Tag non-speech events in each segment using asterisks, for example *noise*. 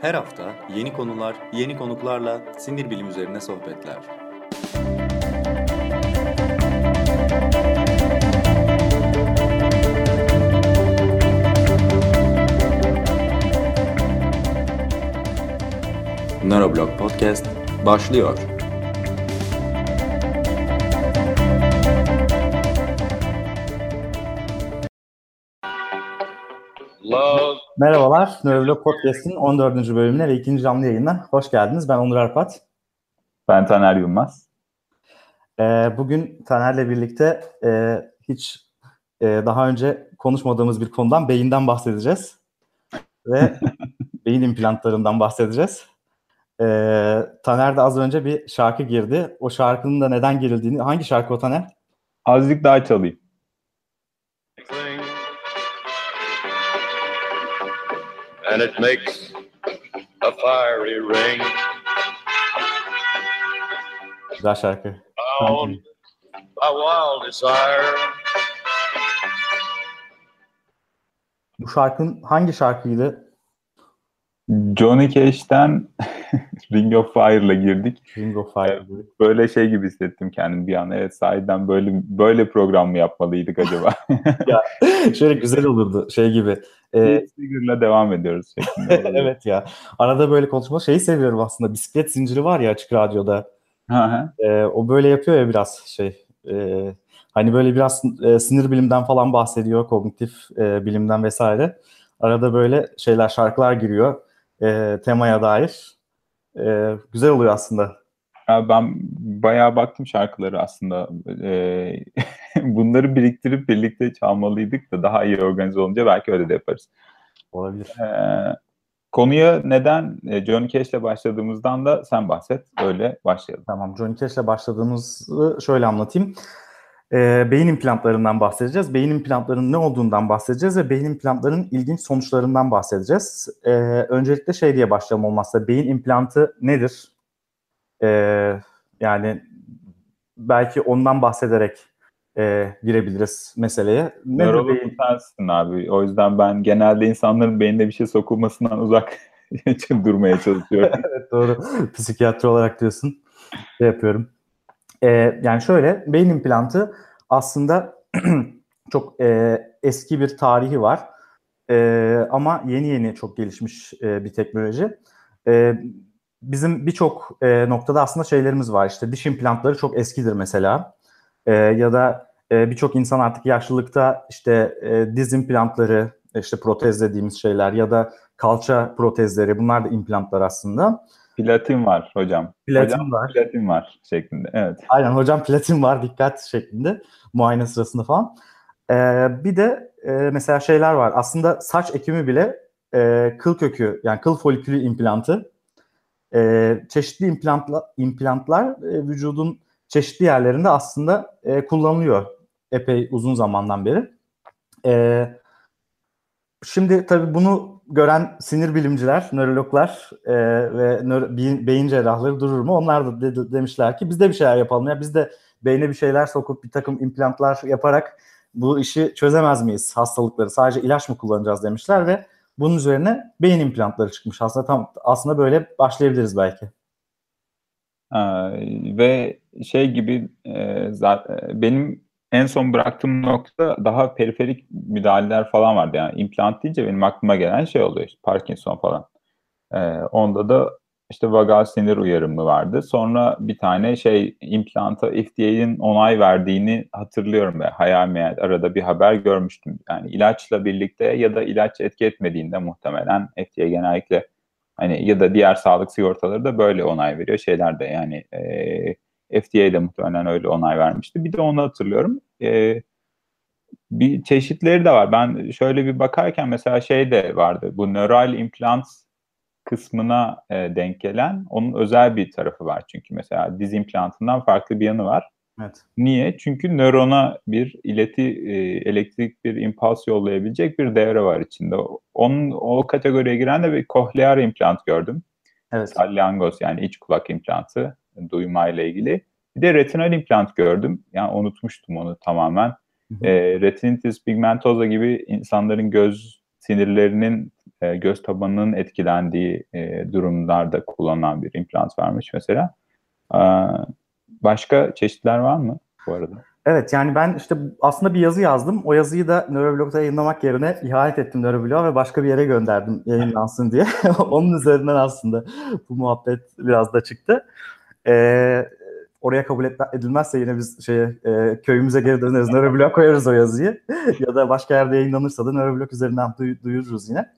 Her hafta yeni konular, yeni konuklarla sinir bilim üzerine sohbetler. Neuroblog Podcast başlıyor. Merhabalar, Nöroblog Podcast'in 14. bölümüne ve ikinci canlı yayına hoş geldiniz. Ben Onur Arpat. Ben Taner Yılmaz. Ee, bugün Taner'le birlikte e, hiç e, daha önce konuşmadığımız bir konudan beyinden bahsedeceğiz. Ve *laughs* beyin implantlarından bahsedeceğiz. Ee, Taner de az önce bir şarkı girdi. O şarkının da neden girildiğini, hangi şarkı o Taner? Azıcık daha çalayım. And it makes a fiery ring. Güzel şarkı. Bound by wild desire. Bu şarkının hangi şarkıydı? Johnny Cash'ten *laughs* Ring of Fire'la girdik. Ring of Fire. Böyle şey gibi hissettim kendimi bir an. Evet sahiden böyle böyle program mı yapmalıydık acaba? *laughs* Şöyle güzel olurdu şey gibi. Ee, Figure'la devam ediyoruz şeklinde. *laughs* evet ya. Arada böyle konuşma şeyi seviyorum aslında. Bisiklet zinciri var ya açık radyoda. Ee, o böyle yapıyor ya biraz şey. e, hani böyle biraz e, sinir bilimden falan bahsediyor. Kognitif e, bilimden vesaire. Arada böyle şeyler şarkılar giriyor. e, temaya dair. E, güzel oluyor aslında. Ya ben bayağı baktım şarkıları aslında. Ee, *laughs* bunları biriktirip birlikte çalmalıydık da daha iyi organize olunca belki öyle de yaparız. Olabilir. Ee, konuya neden e, Johnny Cash'le başladığımızdan da sen bahset. Öyle başlayalım. Tamam. Johnny Cash'le başladığımızı şöyle anlatayım. Ee, beyin implantlarından bahsedeceğiz. Beyin implantlarının ne olduğundan bahsedeceğiz ve beyin implantlarının ilginç sonuçlarından bahsedeceğiz. Ee, öncelikle şey diye başlayalım olmazsa beyin implantı nedir? Ee, yani belki ondan bahsederek e, girebiliriz meseleye. Nörolog sensin abi. O yüzden ben genelde insanların beynine bir şey sokulmasından *laughs* uzak *laughs* durmaya çalışıyorum. *laughs* Evet doğru. Psikiyatri olarak diyorsun. Şey yapıyorum. Ee, yani şöyle beyin implantı aslında *clears throat* çok e, eski bir tarihi var. E, ama yeni yeni çok gelişmiş e, bir teknoloji. E, bizim birçok e, noktada aslında şeylerimiz var. İşte diş implantları çok eskidir mesela. E, ya da e, birçok insan artık yaşlılıkta işte e, diz implantları, işte protez dediğimiz şeyler ya da kalça protezleri bunlar da implantlar aslında. Platin var hocam. Platin hocam, var. Platin var şeklinde. Evet. Aynen hocam platin var dikkat şeklinde muayene sırasında falan. Ee, bir de e, mesela şeyler var. Aslında saç ekimi bile e, kıl kökü yani kıl folikülü implantı. E, çeşitli implantla, implantlar e, vücudun çeşitli yerlerinde aslında e, kullanılıyor epey uzun zamandan beri. E, şimdi tabii bunu gören sinir bilimciler, nörologlar e, ve nöro, beyin, cerrahları durur mu? Onlar da de- demişler ki biz de bir şeyler yapalım ya biz de beyne bir şeyler sokup bir takım implantlar yaparak bu işi çözemez miyiz hastalıkları? Sadece ilaç mı kullanacağız demişler ve bunun üzerine beyin implantları çıkmış. Aslında tam aslında böyle başlayabiliriz belki. Aa, ve şey gibi e, zaten benim en son bıraktığım nokta daha periferik müdahaleler falan vardı. Yani implant deyince benim aklıma gelen şey oluyor. işte Parkinson falan. Ee, onda da işte vagal sinir uyarımı vardı. Sonra bir tane şey implanta FDA'nin onay verdiğini hatırlıyorum ve hayal meyal arada bir haber görmüştüm. Yani ilaçla birlikte ya da ilaç etki etmediğinde muhtemelen FDA genellikle hani ya da diğer sağlık sigortaları da böyle onay veriyor. Şeyler de yani e, FDA de muhtemelen öyle onay vermişti. Bir de onu hatırlıyorum. E, bir çeşitleri de var. Ben şöyle bir bakarken mesela şey de vardı. Bu nöral implant kısmına e, denk gelen onun özel bir tarafı var. Çünkü mesela diz implantından farklı bir yanı var. Evet. Niye? Çünkü nörona bir ileti e, elektrik bir impuls yollayabilecek bir devre var içinde. Onun o kategoriye giren de bir kohlear implant gördüm. Evet. Salyangoz yani iç kulak implantı duymayla ilgili. Bir de retinal implant gördüm. Yani unutmuştum onu tamamen. Hı hı. E, retinitis pigmentosa gibi insanların göz sinirlerinin e, göz tabanının etkilendiği e, durumlarda kullanılan bir implant varmış mesela. E, başka çeşitler var mı bu arada? Evet yani ben işte aslında bir yazı yazdım. O yazıyı da Nöroblog'da yayınlamak yerine ihanet ettim Nöroblog'a ve başka bir yere gönderdim yayınlansın diye. *laughs* Onun üzerinden aslında bu muhabbet biraz da çıktı. Ee, oraya kabul edilmezse yine biz şeye, e, köyümüze geri döneriz. Nöroblog'a koyarız o yazıyı. *laughs* ya da başka yerde yayınlanırsa da Nöroblog üzerinden duy- duyururuz yine.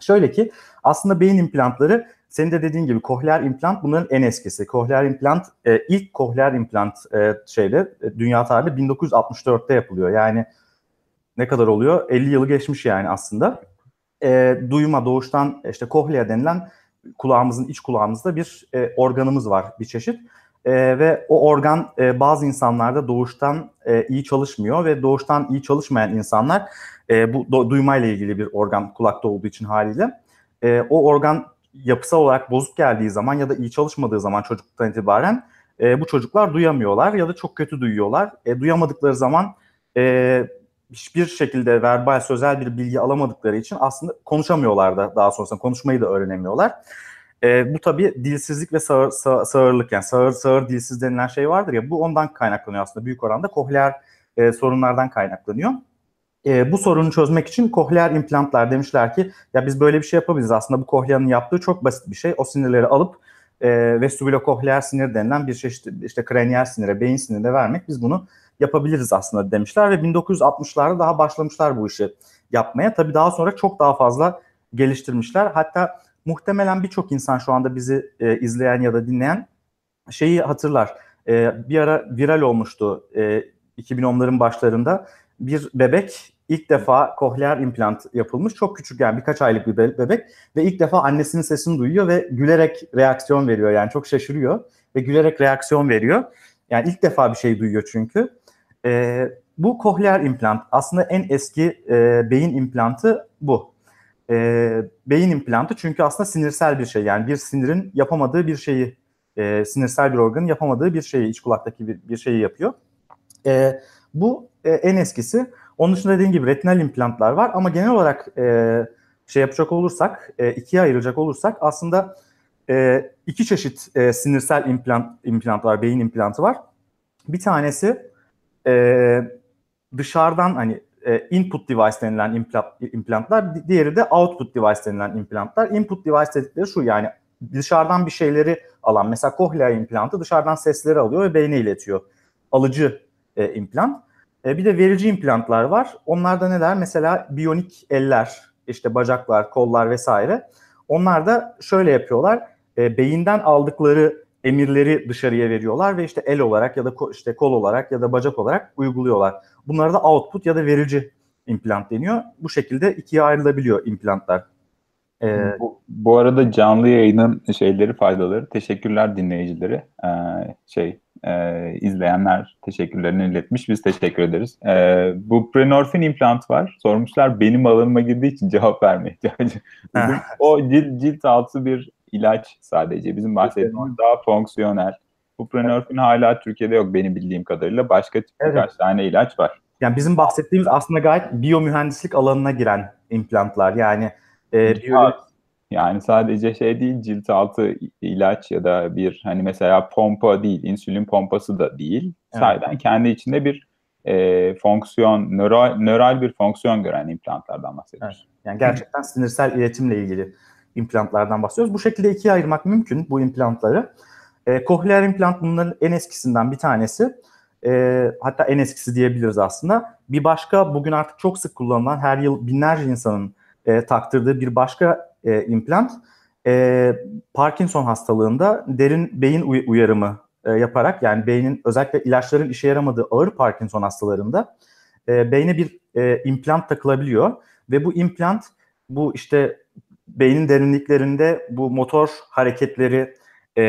Şöyle ki aslında beyin implantları senin de dediğin gibi kohleer implant bunların en eskisi. Kohleer implant e, ilk kohleer implant e, şeyde e, dünya tarihinde 1964'te yapılıyor. Yani ne kadar oluyor? 50 yılı geçmiş yani aslında. E, duyma doğuştan işte kohlea denilen kulağımızın iç kulağımızda bir e, organımız var bir çeşit. E, ve o organ e, bazı insanlarda doğuştan e, iyi çalışmıyor ve doğuştan iyi çalışmayan insanlar e, bu do- duymayla ilgili bir organ kulakta olduğu için haliyle e, o organ yapısal olarak bozuk geldiği zaman ya da iyi çalışmadığı zaman çocukluktan itibaren e, bu çocuklar duyamıyorlar ya da çok kötü duyuyorlar. E, duyamadıkları zaman e, hiçbir şekilde verbal, sözel bir bilgi alamadıkları için aslında konuşamıyorlar da daha sonrasında konuşmayı da öğrenemiyorlar. E, bu tabii dilsizlik ve sağır, sağ, sağırlık yani sağır, sağır dilsiz denilen şey vardır ya bu ondan kaynaklanıyor aslında büyük oranda kohleer e, sorunlardan kaynaklanıyor. E, bu sorunu çözmek için kohleer implantlar demişler ki ya biz böyle bir şey yapabiliriz. Aslında bu kohleanın yaptığı çok basit bir şey. O sinirleri alıp e, vestibülokohleer sinir denilen bir çeşit işte, işte kraniyel sinire, beyin sinirine vermek biz bunu yapabiliriz aslında demişler ve 1960'larda daha başlamışlar bu işi yapmaya. Tabii daha sonra çok daha fazla geliştirmişler. Hatta muhtemelen birçok insan şu anda bizi e, izleyen ya da dinleyen şeyi hatırlar. E, bir ara viral olmuştu e, 2010'ların başlarında bir bebek ilk defa kohleer implant yapılmış. Çok küçük yani birkaç aylık bir bebek ve ilk defa annesinin sesini duyuyor ve gülerek reaksiyon veriyor. Yani çok şaşırıyor ve gülerek reaksiyon veriyor. Yani ilk defa bir şey duyuyor çünkü. E, bu kohleer implant aslında en eski e, beyin implantı bu. E, beyin implantı çünkü aslında sinirsel bir şey. Yani bir sinirin yapamadığı bir şeyi, e, sinirsel bir organın yapamadığı bir şeyi, iç kulaktaki bir, bir şeyi yapıyor. E, bu e, en eskisi. Onun dışında dediğim gibi retinal implantlar var ama genel olarak e, şey yapacak olursak, e, ikiye ayıracak olursak aslında e, iki çeşit e, sinirsel implant implant var, beyin implantı var. Bir tanesi e, dışarıdan hani e, input device denilen implant, implantlar, diğeri de output device denilen implantlar. Input device dedikleri şu yani dışarıdan bir şeyleri alan, mesela kohlea implantı dışarıdan sesleri alıyor ve beyne iletiyor. Alıcı e, implant. E, bir de verici implantlar var. Onlarda neler? Mesela biyonik eller, işte bacaklar, kollar vesaire. Onlar da şöyle yapıyorlar. E, beyinden aldıkları emirleri dışarıya veriyorlar ve işte el olarak ya da işte kol olarak ya da bacak olarak uyguluyorlar. Bunlara da output ya da verici implant deniyor. Bu şekilde ikiye ayrılabiliyor implantlar. Ee, bu, bu arada canlı yayının şeyleri faydaları teşekkürler dinleyicileri ee, şey e, izleyenler teşekkürlerini iletmiş biz teşekkür ederiz. Ee, bu prenorfin implant var sormuşlar benim alanıma girdiği için cevap vermeye ihtiyacı. o cilt, cilt altı bir ilaç sadece bizim bahsettiğimiz daha fonksiyonel. Bu prenorfin hala Türkiye'de yok benim bildiğim kadarıyla başka evet. birkaç tane ilaç var. Yani bizim bahsettiğimiz aslında gayet biyomühendislik alanına giren implantlar yani e, biyolojik yani sadece şey değil cilt altı ilaç ya da bir hani mesela pompa değil, insülin pompası da değil. Evet. Sadece kendi içinde bir e, fonksiyon, nöral, nöral bir fonksiyon gören implantlardan bahsediyoruz. Evet. Yani gerçekten sinirsel iletimle ilgili implantlardan bahsediyoruz. Bu şekilde ikiye ayırmak mümkün bu implantları. E, kohleer implant bunların en eskisinden bir tanesi. E, hatta en eskisi diyebiliriz aslında. Bir başka bugün artık çok sık kullanılan her yıl binlerce insanın e, taktırdığı bir başka e, implant. E, Parkinson hastalığında derin beyin uy- uyarımı e, yaparak yani beynin özellikle ilaçların işe yaramadığı ağır Parkinson hastalarında e, beyne bir e, implant takılabiliyor. Ve bu implant bu işte beynin derinliklerinde bu motor hareketleri e,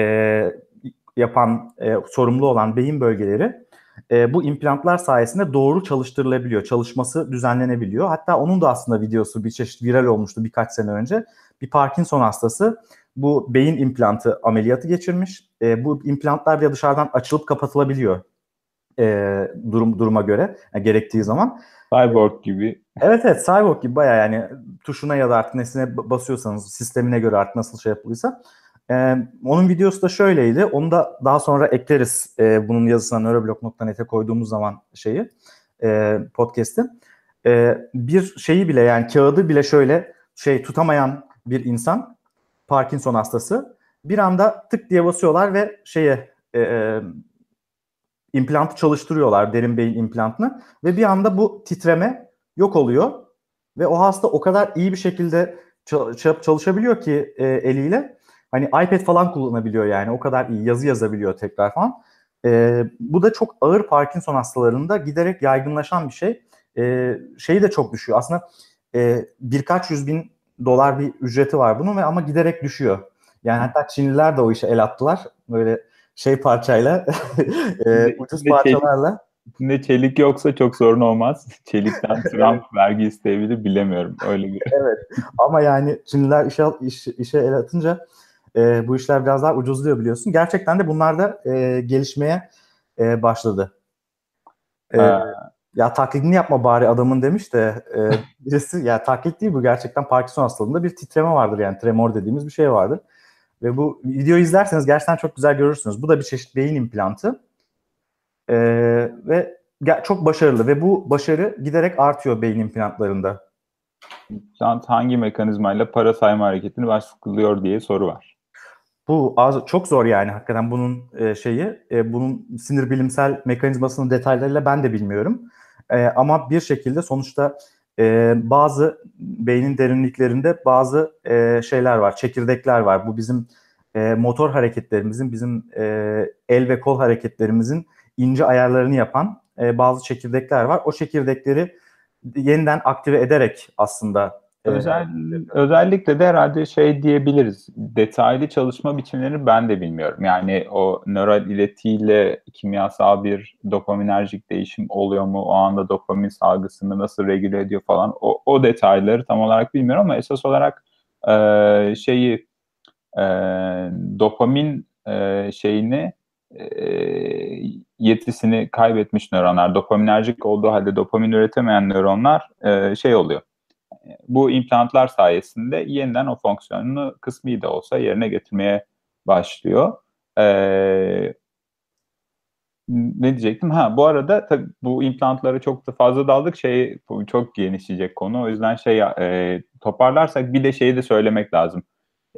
yapan e, sorumlu olan beyin bölgeleri e, bu implantlar sayesinde doğru çalıştırılabiliyor. Çalışması düzenlenebiliyor. Hatta onun da aslında videosu bir çeşit viral olmuştu birkaç sene önce. Bir Parkinson hastası bu beyin implantı ameliyatı geçirmiş. E, bu implantlar da dışarıdan açılıp kapatılabiliyor e, durum duruma göre yani gerektiği zaman. Cyborg gibi Evet evet Cyborg gibi baya yani tuşuna ya da artık nesine basıyorsanız sistemine göre artık nasıl şey yapılıysa. Ee, onun videosu da şöyleydi. Onu da daha sonra ekleriz e, bunun yazısına neuroblog.net'e koyduğumuz zaman şeyi e, podcast'i. E, bir şeyi bile yani kağıdı bile şöyle şey tutamayan bir insan Parkinson hastası bir anda tık diye basıyorlar ve şeye e, e, implantı çalıştırıyorlar derin beyin implantını ve bir anda bu titreme yok oluyor ve o hasta o kadar iyi bir şekilde çalışabiliyor ki e, eliyle hani iPad falan kullanabiliyor yani o kadar iyi yazı yazabiliyor tekrar falan. E, bu da çok ağır Parkinson hastalarında giderek yaygınlaşan bir şey. E, şeyi de çok düşüyor. Aslında e, birkaç yüz bin dolar bir ücreti var bunun ve ama giderek düşüyor. Yani hatta Çinliler de o işe el attılar. Böyle şey parçayla, *laughs* e, ucuz parçalarla. İçinde çelik yoksa çok sorun olmaz. *laughs* Çelikten Trump vergi isteyebilir bilemiyorum. Öyle bir. evet. Ama yani Çinliler işe, iş, işe el atınca e, bu işler biraz daha ucuzluyor biliyorsun. Gerçekten de bunlar da e, gelişmeye e, başladı. E, ya taklidini yapma bari adamın demiş de e, *laughs* birisi ya taklit değil bu gerçekten Parkinson hastalığında bir titreme vardır yani tremor dediğimiz bir şey vardır. Ve bu videoyu izlerseniz gerçekten çok güzel görürsünüz. Bu da bir çeşit beyin implantı. E, ve çok başarılı ve bu başarı giderek artıyor beyin implantlarında. Hangi mekanizmayla para sayma hareketini başlıyor diye soru var. Bu az, çok zor yani hakikaten bunun e, şeyi, e, bunun sinir bilimsel mekanizmasının detaylarıyla ben de bilmiyorum. E, ama bir şekilde sonuçta e, bazı beynin derinliklerinde bazı e, şeyler var, çekirdekler var. Bu bizim e, motor hareketlerimizin, bizim e, el ve kol hareketlerimizin ince ayarlarını yapan e, bazı çekirdekler var. O çekirdekleri yeniden aktive ederek aslında Özel, özellikle de herhalde şey diyebiliriz. Detaylı çalışma biçimlerini ben de bilmiyorum. Yani o nöral iletiyle kimyasal bir dopaminerjik değişim oluyor mu? O anda dopamin salgısını nasıl regüle ediyor falan. O, o detayları tam olarak bilmiyorum ama esas olarak e, şeyi e, dopamin e, şeyini yetisini kaybetmiş nöronlar, dopaminerjik olduğu halde dopamin üretemeyen nöronlar şey oluyor bu implantlar sayesinde yeniden o fonksiyonunu kısmi de olsa yerine getirmeye başlıyor. Ee, ne diyecektim? Ha bu arada tabii bu implantlara çok da fazla daldık. Şey çok genişleyecek konu. O yüzden şey e, toparlarsak bir de şeyi de söylemek lazım.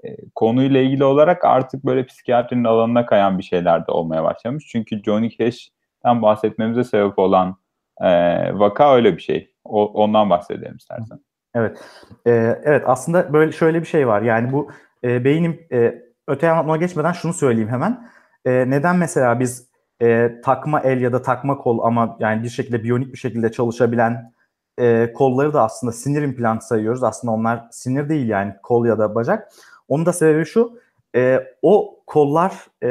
E, konuyla ilgili olarak artık böyle psikiyatrinin alanına kayan bir şeyler de olmaya başlamış. Çünkü Johnny Cash'ten bahsetmemize sebep olan e, vaka öyle bir şey. O, ondan bahsedelim istersen. Evet. Ee, evet aslında böyle şöyle bir şey var. Yani bu e, beynim e, öte anlatmaya geçmeden şunu söyleyeyim hemen. E, neden mesela biz e, takma el ya da takma kol ama yani bir şekilde biyonik bir şekilde çalışabilen e, kolları da aslında sinir implantı sayıyoruz. Aslında onlar sinir değil yani kol ya da bacak. Onun da sebebi şu. E, o kollar e,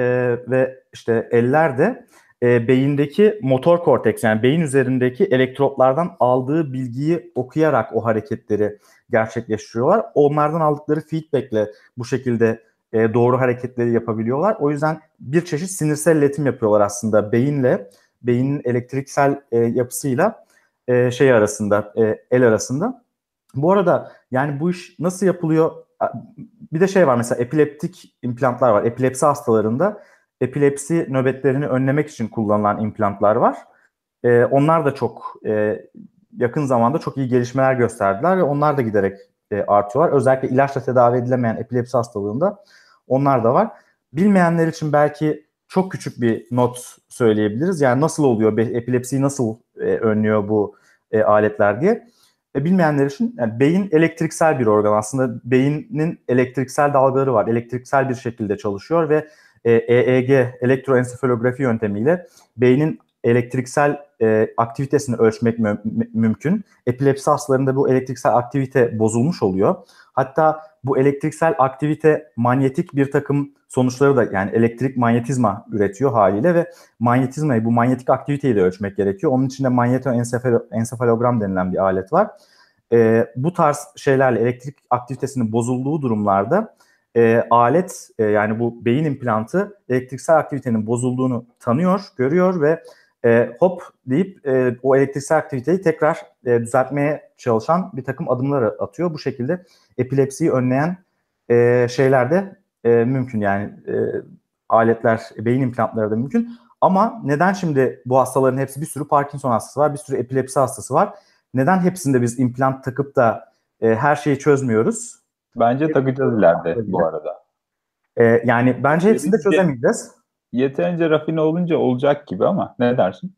ve işte eller de e, beyindeki motor korteks yani beyin üzerindeki elektrotlardan aldığı bilgiyi okuyarak o hareketleri gerçekleştiriyorlar. Onlardan aldıkları feedbackle bu şekilde e, doğru hareketleri yapabiliyorlar. O yüzden bir çeşit sinirsel iletim yapıyorlar aslında beyinle, beynin elektriksel e, yapısıyla e, şey arasında, e, el arasında. Bu arada yani bu iş nasıl yapılıyor? Bir de şey var mesela epileptik implantlar var. Epilepsi hastalarında epilepsi nöbetlerini önlemek için kullanılan implantlar var. E, onlar da çok e, yakın zamanda çok iyi gelişmeler gösterdiler ve onlar da giderek e, artıyorlar. Özellikle ilaçla tedavi edilemeyen epilepsi hastalığında onlar da var. Bilmeyenler için belki çok küçük bir not söyleyebiliriz. Yani nasıl oluyor, epilepsiyi nasıl e, önlüyor bu e, aletler diye. E, bilmeyenler için yani beyin elektriksel bir organ. Aslında beynin elektriksel dalgaları var. Elektriksel bir şekilde çalışıyor ve EEG elektroensefalografi yöntemiyle beynin elektriksel e, aktivitesini ölçmek mü- mümkün. Epilepsi hastalarında bu elektriksel aktivite bozulmuş oluyor. Hatta bu elektriksel aktivite manyetik bir takım sonuçları da yani elektrik manyetizma üretiyor haliyle ve manyetizmayı bu manyetik aktiviteyi de ölçmek gerekiyor. Onun için de manyetoensefalogram denilen bir alet var. E, bu tarz şeylerle elektrik aktivitesinin bozulduğu durumlarda e, alet e, yani bu beyin implantı elektriksel aktivitenin bozulduğunu tanıyor, görüyor ve e, hop deyip e, o elektriksel aktiviteyi tekrar e, düzeltmeye çalışan bir takım adımlar atıyor. Bu şekilde epilepsiyi önleyen e, şeyler de e, mümkün yani e, aletler, beyin implantları da mümkün. Ama neden şimdi bu hastaların hepsi bir sürü Parkinson hastası var, bir sürü epilepsi hastası var. Neden hepsinde biz implant takıp da e, her şeyi çözmüyoruz? Bence takacağız ileride bu arada. E, yani bence hepsini de çözemeyeceğiz. Yeterince rafine olunca olacak gibi ama ne dersin?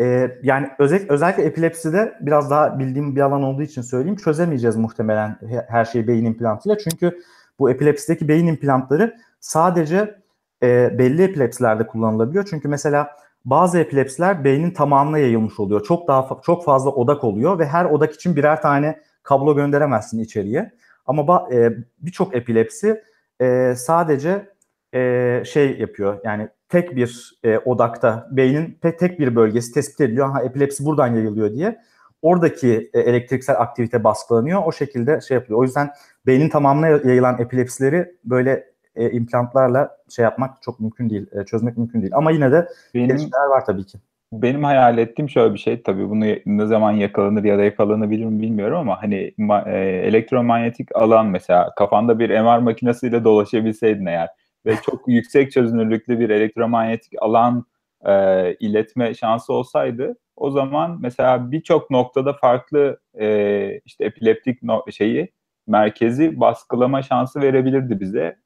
E, yani özel, özellikle epilepside biraz daha bildiğim bir alan olduğu için söyleyeyim çözemeyeceğiz muhtemelen her şeyi beyin implantıyla. Çünkü bu epilepsideki beyin implantları sadece e, belli epilepsilerde kullanılabiliyor. Çünkü mesela bazı epilepsiler beynin tamamına yayılmış oluyor. Çok daha çok fazla odak oluyor ve her odak için birer tane kablo gönderemezsin içeriye. Ama e, birçok epilepsi e, sadece e, şey yapıyor. Yani tek bir e, odakta beynin tek, tek bir bölgesi tespit ediliyor. Ha epilepsi buradan yayılıyor diye. Oradaki e, elektriksel aktivite baskılanıyor. O şekilde şey yapıyor. O yüzden beynin tamamına yayılan epilepsileri böyle e, implantlarla şey yapmak çok mümkün değil. E, çözmek mümkün değil. Ama yine de benim, gelişmeler var tabii ki. Benim hayal ettiğim şöyle bir şey. Tabii bunu ne zaman yakalanır ya da yakalanabilir mi bilmiyorum ama hani e, elektromanyetik alan mesela kafanda bir MR makinesiyle dolaşabilseydin eğer ve *laughs* çok yüksek çözünürlüklü bir elektromanyetik alan e, iletme şansı olsaydı o zaman mesela birçok noktada farklı e, işte epileptik no şeyi merkezi baskılama şansı verebilirdi bize.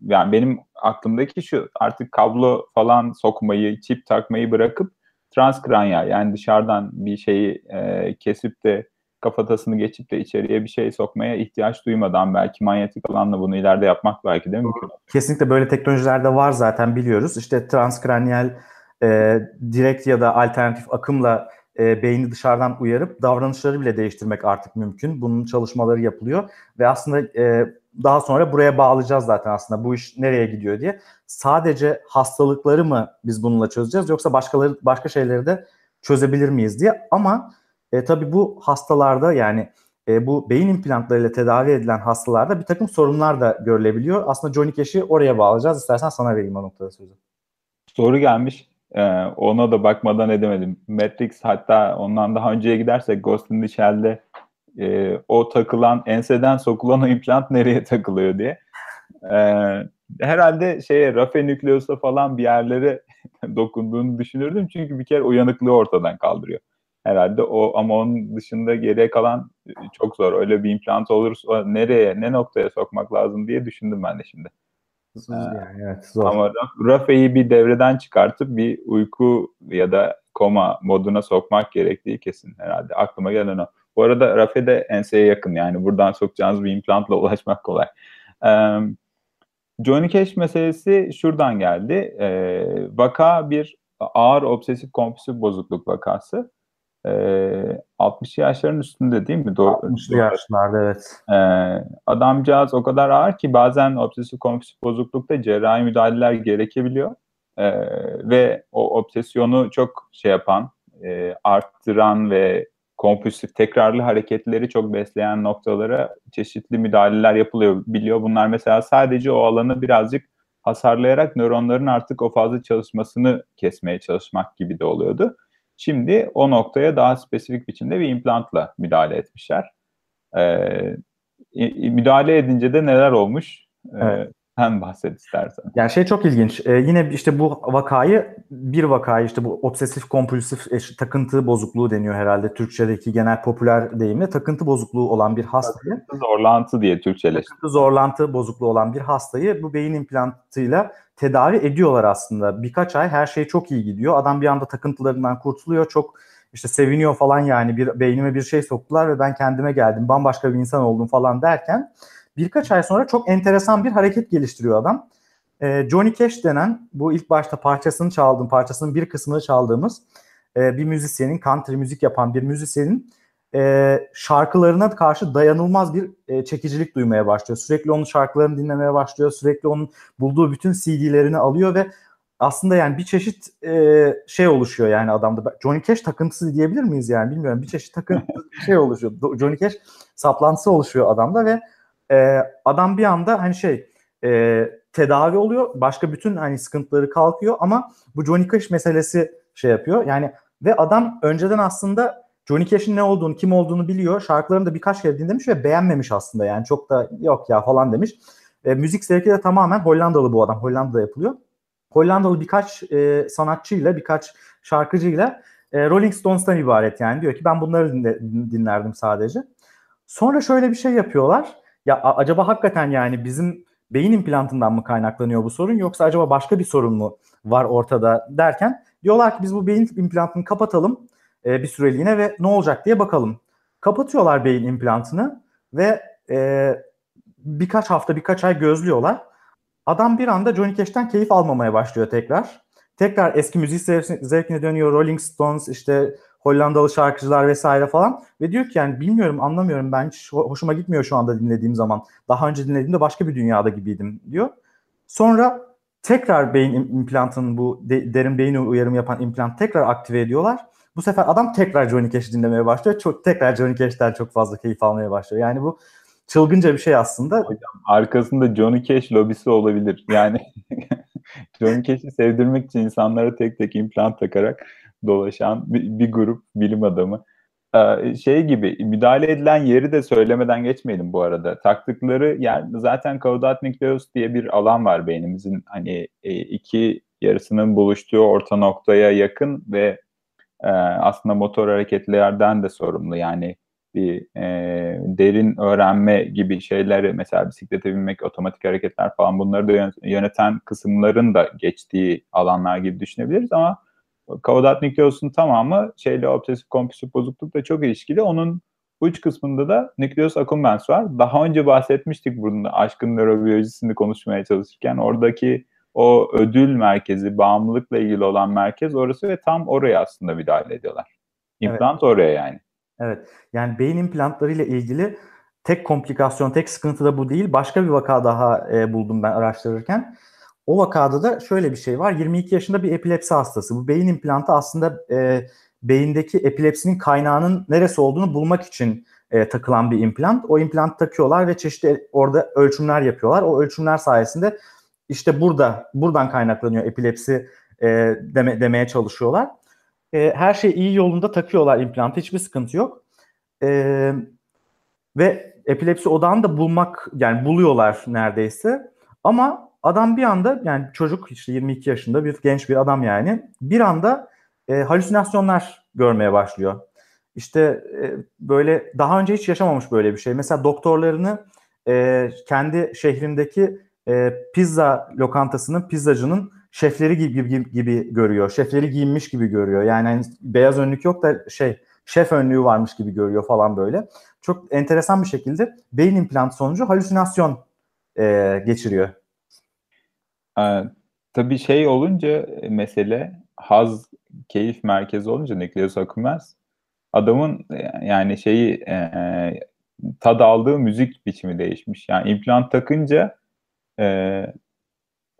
Yani benim aklımdaki şu artık kablo falan sokmayı, çip takmayı bırakıp transkranyal yani dışarıdan bir şeyi e, kesip de kafatasını geçip de içeriye bir şey sokmaya ihtiyaç duymadan belki manyetik alanla bunu ileride yapmak belki de mümkün. Kesinlikle böyle teknolojiler de var zaten biliyoruz. İşte transkranyal e, direkt ya da alternatif akımla e, beyni dışarıdan uyarıp davranışları bile değiştirmek artık mümkün. Bunun çalışmaları yapılıyor ve aslında e, daha sonra buraya bağlayacağız zaten aslında bu iş nereye gidiyor diye. Sadece hastalıkları mı biz bununla çözeceğiz yoksa başkaları başka şeyleri de çözebilir miyiz diye. Ama e, tabii bu hastalarda yani e, bu beyin implantlarıyla tedavi edilen hastalarda bir takım sorunlar da görülebiliyor. Aslında Johnny Cash'i oraya bağlayacağız. İstersen sana vereyim o noktada sözü. Soru gelmiş. Ee, ona da bakmadan edemedim. Matrix hatta ondan daha önceye gidersek Ghost in the Shell'de e, o takılan enseden sokulan o implant nereye takılıyor diye. E, herhalde şeye rafe nükleosa falan bir yerlere *laughs* dokunduğunu düşünürdüm. Çünkü bir kere uyanıklığı ortadan kaldırıyor. Herhalde o ama onun dışında geriye kalan çok zor. Öyle bir implant olursa nereye, ne noktaya sokmak lazım diye düşündüm ben de şimdi. Yani, evet, zor. Ama rafeyi bir devreden çıkartıp bir uyku ya da koma moduna sokmak gerektiği kesin herhalde. Aklıma gelen o. Bu arada rafe de enseye yakın yani buradan sokacağınız bir implantla *laughs* ulaşmak kolay. Ee, Johnny Cash meselesi şuradan geldi. Ee, vaka bir ağır obsesif kompulsif bozukluk vakası. Ee, 60 yaşların üstünde değil mi? Doğru. 60 yaşlarda evet. Ee, adamcağız o kadar ağır ki bazen obsesif kompulsif bozuklukta cerrahi müdahaleler gerekebiliyor. Ee, ve o obsesyonu çok şey yapan, e, arttıran ve kompulsif tekrarlı hareketleri çok besleyen noktalara çeşitli müdahaleler yapılıyor biliyor. Bunlar mesela sadece o alanı birazcık hasarlayarak nöronların artık o fazla çalışmasını kesmeye çalışmak gibi de oluyordu. Şimdi o noktaya daha spesifik biçimde bir implantla müdahale etmişler. Ee, müdahale edince de neler olmuş? Ee, evet. Sen bahset istersen. Yani şey çok ilginç. Ee, yine işte bu vakayı bir vakayı işte bu obsesif kompulsif e, takıntı bozukluğu deniyor herhalde Türkçedeki genel popüler deyimle takıntı bozukluğu olan bir hastayı. Takıntı zorlantı diye Türkçeleşti. Takıntı zorlantı bozukluğu olan bir hastayı bu beyin implantıyla tedavi ediyorlar aslında. Birkaç ay her şey çok iyi gidiyor. Adam bir anda takıntılarından kurtuluyor. Çok işte seviniyor falan yani bir beynime bir şey soktular ve ben kendime geldim. Bambaşka bir insan oldum falan derken birkaç ay sonra çok enteresan bir hareket geliştiriyor adam. E, Johnny Cash denen bu ilk başta parçasını çaldığım, parçasının bir kısmını çaldığımız e, bir müzisyenin, country müzik yapan bir müzisyenin e, şarkılarına karşı dayanılmaz bir e, çekicilik duymaya başlıyor. Sürekli onun şarkılarını dinlemeye başlıyor. Sürekli onun bulduğu bütün CD'lerini alıyor ve aslında yani bir çeşit e, şey oluşuyor yani adamda. Johnny Cash takıntısı diyebilir miyiz yani bilmiyorum. Bir çeşit takıntı şey oluşuyor. Johnny Cash saplantısı oluşuyor adamda ve e, adam bir anda hani şey e, tedavi oluyor. Başka bütün hani sıkıntıları kalkıyor ama bu Johnny Cash meselesi şey yapıyor. Yani ve adam önceden aslında Johnny Cash'in ne olduğunu, kim olduğunu biliyor. Şarkılarını da birkaç kere dinlemiş ve beğenmemiş aslında yani. Çok da yok ya falan demiş. E, müzik zevki de tamamen Hollandalı bu adam. Hollanda'da yapılıyor. Hollandalı birkaç e, sanatçıyla, birkaç şarkıcıyla e, Rolling Stones'tan ibaret yani. Diyor ki ben bunları dinle, dinlerdim sadece. Sonra şöyle bir şey yapıyorlar. Ya acaba hakikaten yani bizim beyin implantından mı kaynaklanıyor bu sorun yoksa acaba başka bir sorun mu var ortada derken diyorlar ki biz bu beyin implantını kapatalım e, bir süreliğine ve ne olacak diye bakalım. Kapatıyorlar beyin implantını ve e, birkaç hafta birkaç ay gözlüyorlar. Adam bir anda Johnny Cash'ten keyif almamaya başlıyor tekrar. Tekrar eski müzik zevk- zevkine dönüyor. Rolling Stones işte Hollandalı şarkıcılar vesaire falan. Ve diyor ki yani bilmiyorum anlamıyorum ben hiç ho- hoşuma gitmiyor şu anda dinlediğim zaman. Daha önce dinlediğimde başka bir dünyada gibiydim diyor. Sonra tekrar beyin im- implantının bu de- derin beyin uyarımı yapan implant tekrar aktive ediyorlar. Bu sefer adam tekrar Johnny Cash'i dinlemeye başlıyor. Çok tekrar Johnny Cash'ten çok fazla keyif almaya başlıyor. Yani bu çılgınca bir şey aslında. Arkasında Johnny Cash lobisi olabilir. Yani *laughs* Johnny Cash'i sevdirmek için insanlara tek tek implant takarak dolaşan bir, bir grup bilim adamı. Ee, şey gibi müdahale edilen yeri de söylemeden geçmeyelim bu arada. Taktıkları yer zaten kaudat nükleus diye bir alan var beynimizin hani e, iki yarısının buluştuğu orta noktaya yakın ve e, aslında motor hareketlerden de sorumlu. Yani bir e, derin öğrenme gibi şeyleri mesela bisiklete binmek, otomatik hareketler falan bunları da yön- yöneten kısımların da geçtiği alanlar gibi düşünebiliriz ama kaudat nükleosun tamamı şeyle obsesif kompulsif bozuklukla çok ilişkili. Onun uç kısmında da nükleus accumbens var. Daha önce bahsetmiştik burada aşkın nörobiyolojisini konuşmaya çalışırken oradaki o ödül merkezi, bağımlılıkla ilgili olan merkez orası ve tam oraya aslında müdahale ediyorlar. İmplant oraya yani. Evet. Yani beyin implantları ile ilgili tek komplikasyon, tek sıkıntı da bu değil. Başka bir vaka daha e, buldum ben araştırırken. O vakada da şöyle bir şey var. 22 yaşında bir epilepsi hastası. Bu beyin implantı aslında e, beyindeki epilepsinin kaynağının neresi olduğunu bulmak için e, takılan bir implant. O implant takıyorlar ve çeşitli orada ölçümler yapıyorlar. O ölçümler sayesinde işte burada buradan kaynaklanıyor epilepsi e, deme, demeye çalışıyorlar. E, her şey iyi yolunda takıyorlar implantı. Hiçbir sıkıntı yok. E, ve epilepsi odağını da bulmak yani buluyorlar neredeyse. Ama adam bir anda yani çocuk işte 22 yaşında bir genç bir adam yani bir anda e, halüsinasyonlar görmeye başlıyor. İşte e, böyle daha önce hiç yaşamamış böyle bir şey. Mesela doktorlarını e, kendi şehrindeki e, pizza lokantasının pizzacının şefleri gibi, gibi, gibi görüyor. Şefleri giyinmiş gibi görüyor. Yani hani beyaz önlük yok da şey şef önlüğü varmış gibi görüyor falan böyle. Çok enteresan bir şekilde beyin implantı sonucu halüsinasyon e, geçiriyor. Ee, tabii şey olunca e, mesele haz keyif merkezi olunca nükleus accumbens adamın e, yani şeyi e, tad aldığı müzik biçimi değişmiş. Yani implant takınca e,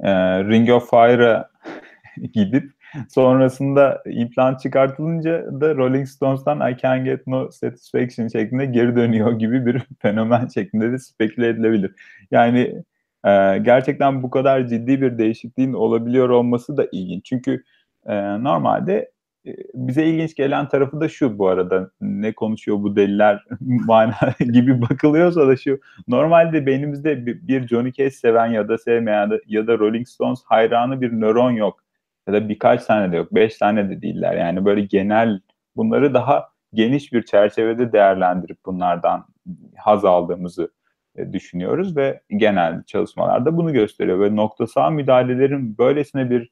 e, Ring of Fire'a *laughs* gidip sonrasında implant çıkartılınca da Rolling Stones'tan I Can Get No Satisfaction şeklinde geri dönüyor gibi bir *laughs* fenomen şeklinde de speküle edilebilir. Yani e, gerçekten bu kadar ciddi bir değişikliğin olabiliyor olması da ilginç. Çünkü e, normalde e, bize ilginç gelen tarafı da şu bu arada. Ne konuşuyor bu deliler *laughs* *laughs* gibi bakılıyorsa da şu. Normalde beynimizde bir, Johnny Cash seven ya da sevmeyen ya da, Rolling Stones hayranı bir nöron yok. Ya da birkaç tane de yok beş tane de değiller. Yani böyle genel bunları daha geniş bir çerçevede değerlendirip bunlardan haz aldığımızı düşünüyoruz ve genel çalışmalarda bunu gösteriyor ve noktasal müdahalelerin böylesine bir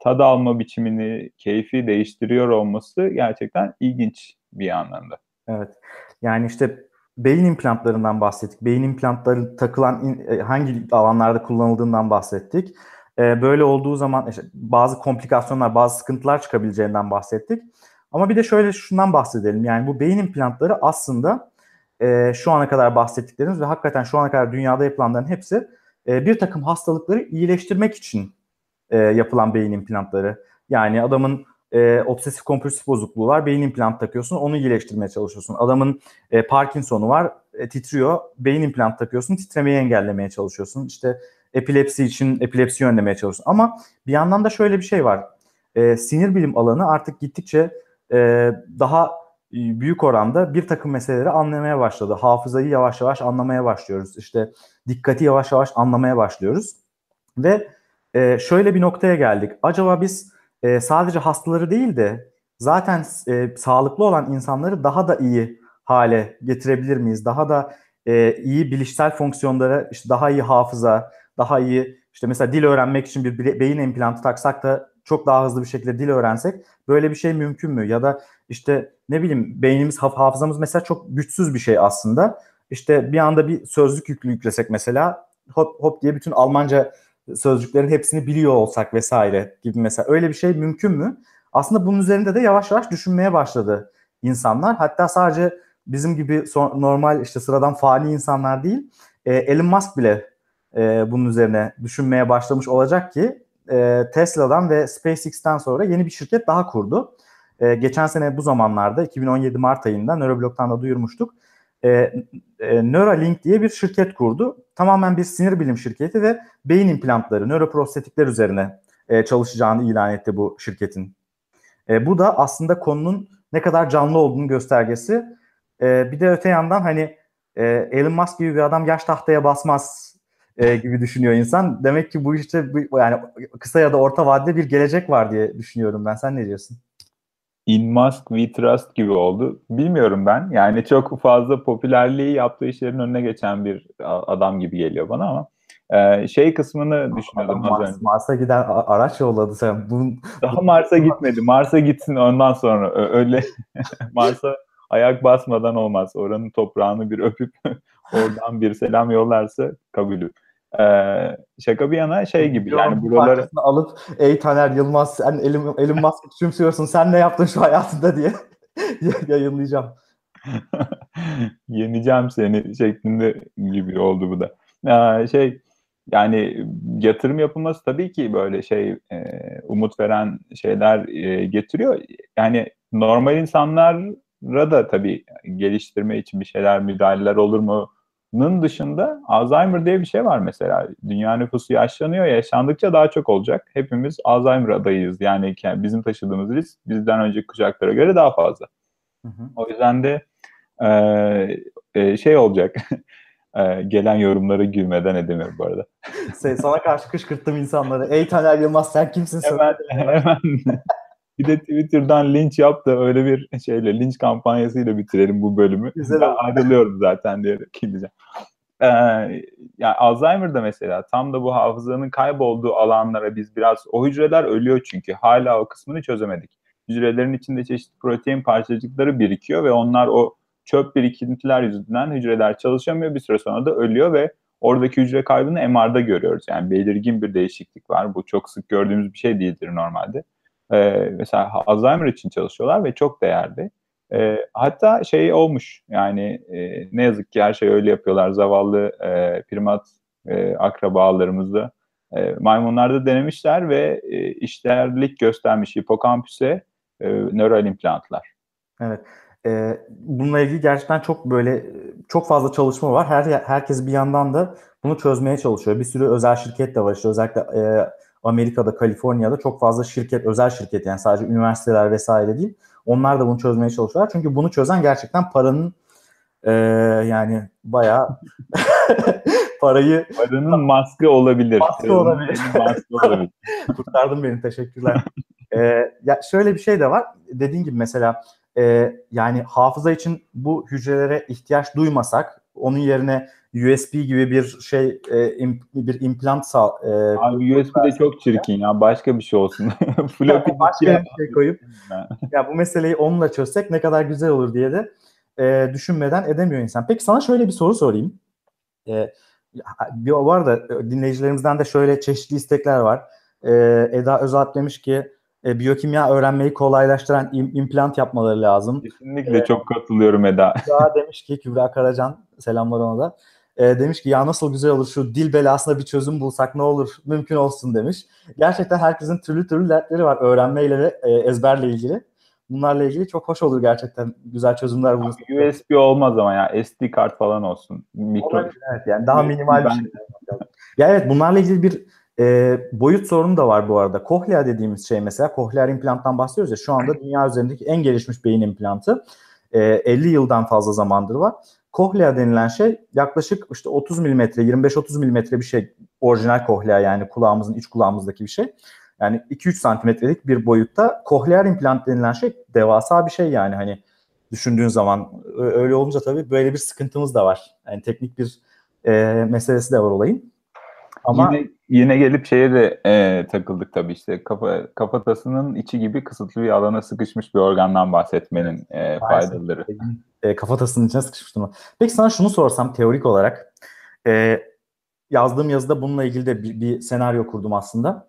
tad alma biçimini, keyfi değiştiriyor olması gerçekten ilginç bir anlamda. Evet. Yani işte beyin implantlarından bahsettik. Beyin implantları takılan in, hangi alanlarda kullanıldığından bahsettik. Ee, böyle olduğu zaman işte bazı komplikasyonlar, bazı sıkıntılar çıkabileceğinden bahsettik. Ama bir de şöyle şundan bahsedelim. Yani bu beyin implantları aslında e, şu ana kadar bahsettiklerimiz ve hakikaten şu ana kadar dünyada yapılanların hepsi e, bir takım hastalıkları iyileştirmek için e, yapılan beyin implantları. Yani adamın e, obsesif kompulsif bozukluğu var, beyin implant takıyorsun, onu iyileştirmeye çalışıyorsun. Adamın e, Parkinson'u var, e, titriyor, beyin implant takıyorsun, titremeyi engellemeye çalışıyorsun. İşte epilepsi için epilepsi önlemeye çalışıyorsun. Ama bir yandan da şöyle bir şey var. e, sinir bilim alanı artık gittikçe e, daha büyük oranda bir takım meseleleri anlamaya başladı. Hafızayı yavaş yavaş anlamaya başlıyoruz. İşte dikkati yavaş yavaş anlamaya başlıyoruz. Ve e, şöyle bir noktaya geldik. Acaba biz e, sadece hastaları değil de zaten e, sağlıklı olan insanları daha da iyi hale getirebilir miyiz? Daha da e, iyi bilişsel fonksiyonlara, işte daha iyi hafıza, daha iyi işte mesela dil öğrenmek için bir beyin implantı taksak da çok daha hızlı bir şekilde dil öğrensek böyle bir şey mümkün mü? Ya da işte ne bileyim beynimiz hafızamız mesela çok güçsüz bir şey aslında. İşte bir anda bir sözlük yüklü yüklesek mesela hop hop diye bütün Almanca sözcüklerin hepsini biliyor olsak vesaire gibi mesela öyle bir şey mümkün mü? Aslında bunun üzerinde de yavaş yavaş düşünmeye başladı insanlar. Hatta sadece bizim gibi normal işte sıradan fani insanlar değil, e, Elon Musk bile e, bunun üzerine düşünmeye başlamış olacak ki e, Tesla'dan ve SpaceX'ten sonra yeni bir şirket daha kurdu. E, geçen sene bu zamanlarda 2017 Mart ayında Neuroblog'dan da duyurmuştuk. E, e, Neuralink diye bir şirket kurdu. Tamamen bir sinir bilim şirketi ve beyin implantları, nöroprostetikler üzerine e, çalışacağını ilan etti bu şirketin. E, bu da aslında konunun ne kadar canlı olduğunu göstergesi. E, bir de öte yandan hani e, Elon Musk gibi bir adam yaş tahtaya basmaz e, gibi düşünüyor insan. Demek ki bu işte bu, yani kısa ya da orta vadede bir gelecek var diye düşünüyorum ben. Sen ne diyorsun? In Musk We Trust gibi oldu. Bilmiyorum ben. Yani çok fazla popülerliği yaptığı işlerin önüne geçen bir adam gibi geliyor bana ama ee, şey kısmını düşünüyordum Mars, az önce. Mars'a giden araç yolladı sen. Bunun... Daha Mars'a gitmedi. Mars'a gitsin ondan sonra. Öyle *laughs* Mars'a ayak basmadan olmaz. Oranın toprağını bir öpüp oradan bir selam yollarsa kabulü. Ee, şaka bir yana şey gibi yani buraları alıp ey Taner Yılmaz sen elim elim maske küçümsüyorsun sen ne yaptın şu hayatında diye *laughs* yayınlayacağım. *laughs* Yeneceğim seni şeklinde gibi oldu bu da. Ee, şey yani yatırım yapılması tabii ki böyle şey e, umut veren şeyler e, getiriyor. Yani normal insanlara da tabii geliştirme için bir şeyler müdahaleler olur mu? Nın dışında Alzheimer diye bir şey var mesela. Dünya nüfusu yaşlanıyor. Yaşandıkça daha çok olacak. Hepimiz Alzheimer adayıyız. Yani bizim taşıdığımız risk bizden önceki kuşaklara göre daha fazla. Hı hı. O yüzden de e, şey olacak. *laughs* e, gelen yorumlara gülmeden edemiyorum bu arada. Sana karşı kışkırttım insanları. Ey Taner Yılmaz sen kimsin? Hemen, hemen. Bir de Twitter'dan linç yap da öyle bir şeyle linç kampanyasıyla bitirelim bu bölümü. Güzel ben ayrılıyorum zaten diyerek gideceğim. Ee, yani Alzheimer'da mesela tam da bu hafızanın kaybolduğu alanlara biz biraz o hücreler ölüyor çünkü hala o kısmını çözemedik. Hücrelerin içinde çeşitli protein parçacıkları birikiyor ve onlar o çöp birikintiler yüzünden hücreler çalışamıyor. Bir süre sonra da ölüyor ve oradaki hücre kaybını MR'da görüyoruz. Yani belirgin bir değişiklik var. Bu çok sık gördüğümüz bir şey değildir normalde. Ee, mesela Alzheimer için çalışıyorlar ve çok değerli. Ee, hatta şey olmuş yani e, ne yazık ki her şey öyle yapıyorlar. Zavallı e, primat e, akrabalarımızda e, maymunlarda denemişler ve e, işlerlik göstermiş hipokampüse e, nöral implantlar. Evet. E, bununla ilgili gerçekten çok böyle çok fazla çalışma var. Her herkes bir yandan da bunu çözmeye çalışıyor. Bir sürü özel şirket de var işte özellikle e, Amerika'da, Kaliforniya'da çok fazla şirket, özel şirket yani sadece üniversiteler vesaire değil. Onlar da bunu çözmeye çalışıyorlar. Çünkü bunu çözen gerçekten paranın e, yani bayağı *laughs* parayı paranın maske olabilir. Maske olabilir. maske olabilir. *laughs* Kurtardın beni teşekkürler. ee, ya şöyle bir şey de var. Dediğin gibi mesela e, yani hafıza için bu hücrelere ihtiyaç duymasak onun yerine USB gibi bir şey e, im, bir implant sağ. E, Abi USB de çok çirkin ya. Başka bir şey olsun. *laughs* Floppy başka bir şey koyup ya bu meseleyi onunla çözsek ne kadar güzel olur diye de e, düşünmeden edemiyor insan. Peki sana şöyle bir soru sorayım. E, bir var da dinleyicilerimizden de şöyle çeşitli istekler var. E, Eda Özalp demiş ki e, biyokimya öğrenmeyi kolaylaştıran im, implant yapmaları lazım. Kesinlikle ee, çok katılıyorum Eda. *laughs* Daha demiş ki Kübra Karacan selamlar ona da. E, demiş ki ya nasıl güzel olur şu dil belasına bir çözüm bulsak ne olur mümkün olsun demiş. Gerçekten herkesin türlü türlü dertleri var öğrenmeyle ve e, ezberle ilgili. Bunlarla ilgili çok hoş olur gerçekten güzel çözümler bulursak. USB olmaz ama ya SD kart falan olsun. Mikro... Evet yani daha minimal bir şey. Ya evet bunlarla ilgili bir E, boyut sorunu da var bu arada. Kohlea dediğimiz şey mesela kohleer implanttan bahsediyoruz ya şu anda dünya üzerindeki en gelişmiş beyin implantı. E, 50 yıldan fazla zamandır var. Kohlea denilen şey yaklaşık işte 30 milimetre, 25-30 milimetre bir şey. Orijinal kohlea yani kulağımızın iç kulağımızdaki bir şey. Yani 2-3 santimetrelik bir boyutta kohleer implant denilen şey devasa bir şey yani hani düşündüğün zaman öyle olunca tabii böyle bir sıkıntımız da var. Yani teknik bir e, meselesi de var olayın. Ama yine, yine gelip şeye de e, takıldık tabii işte kafa, kafatasının içi gibi kısıtlı bir alana sıkışmış bir organdan bahsetmenin e, faydaları. E, kafatasının içine sıkışmış durma. Peki sana şunu sorsam teorik olarak e, yazdığım yazıda bununla ilgili de bir, bir senaryo kurdum aslında.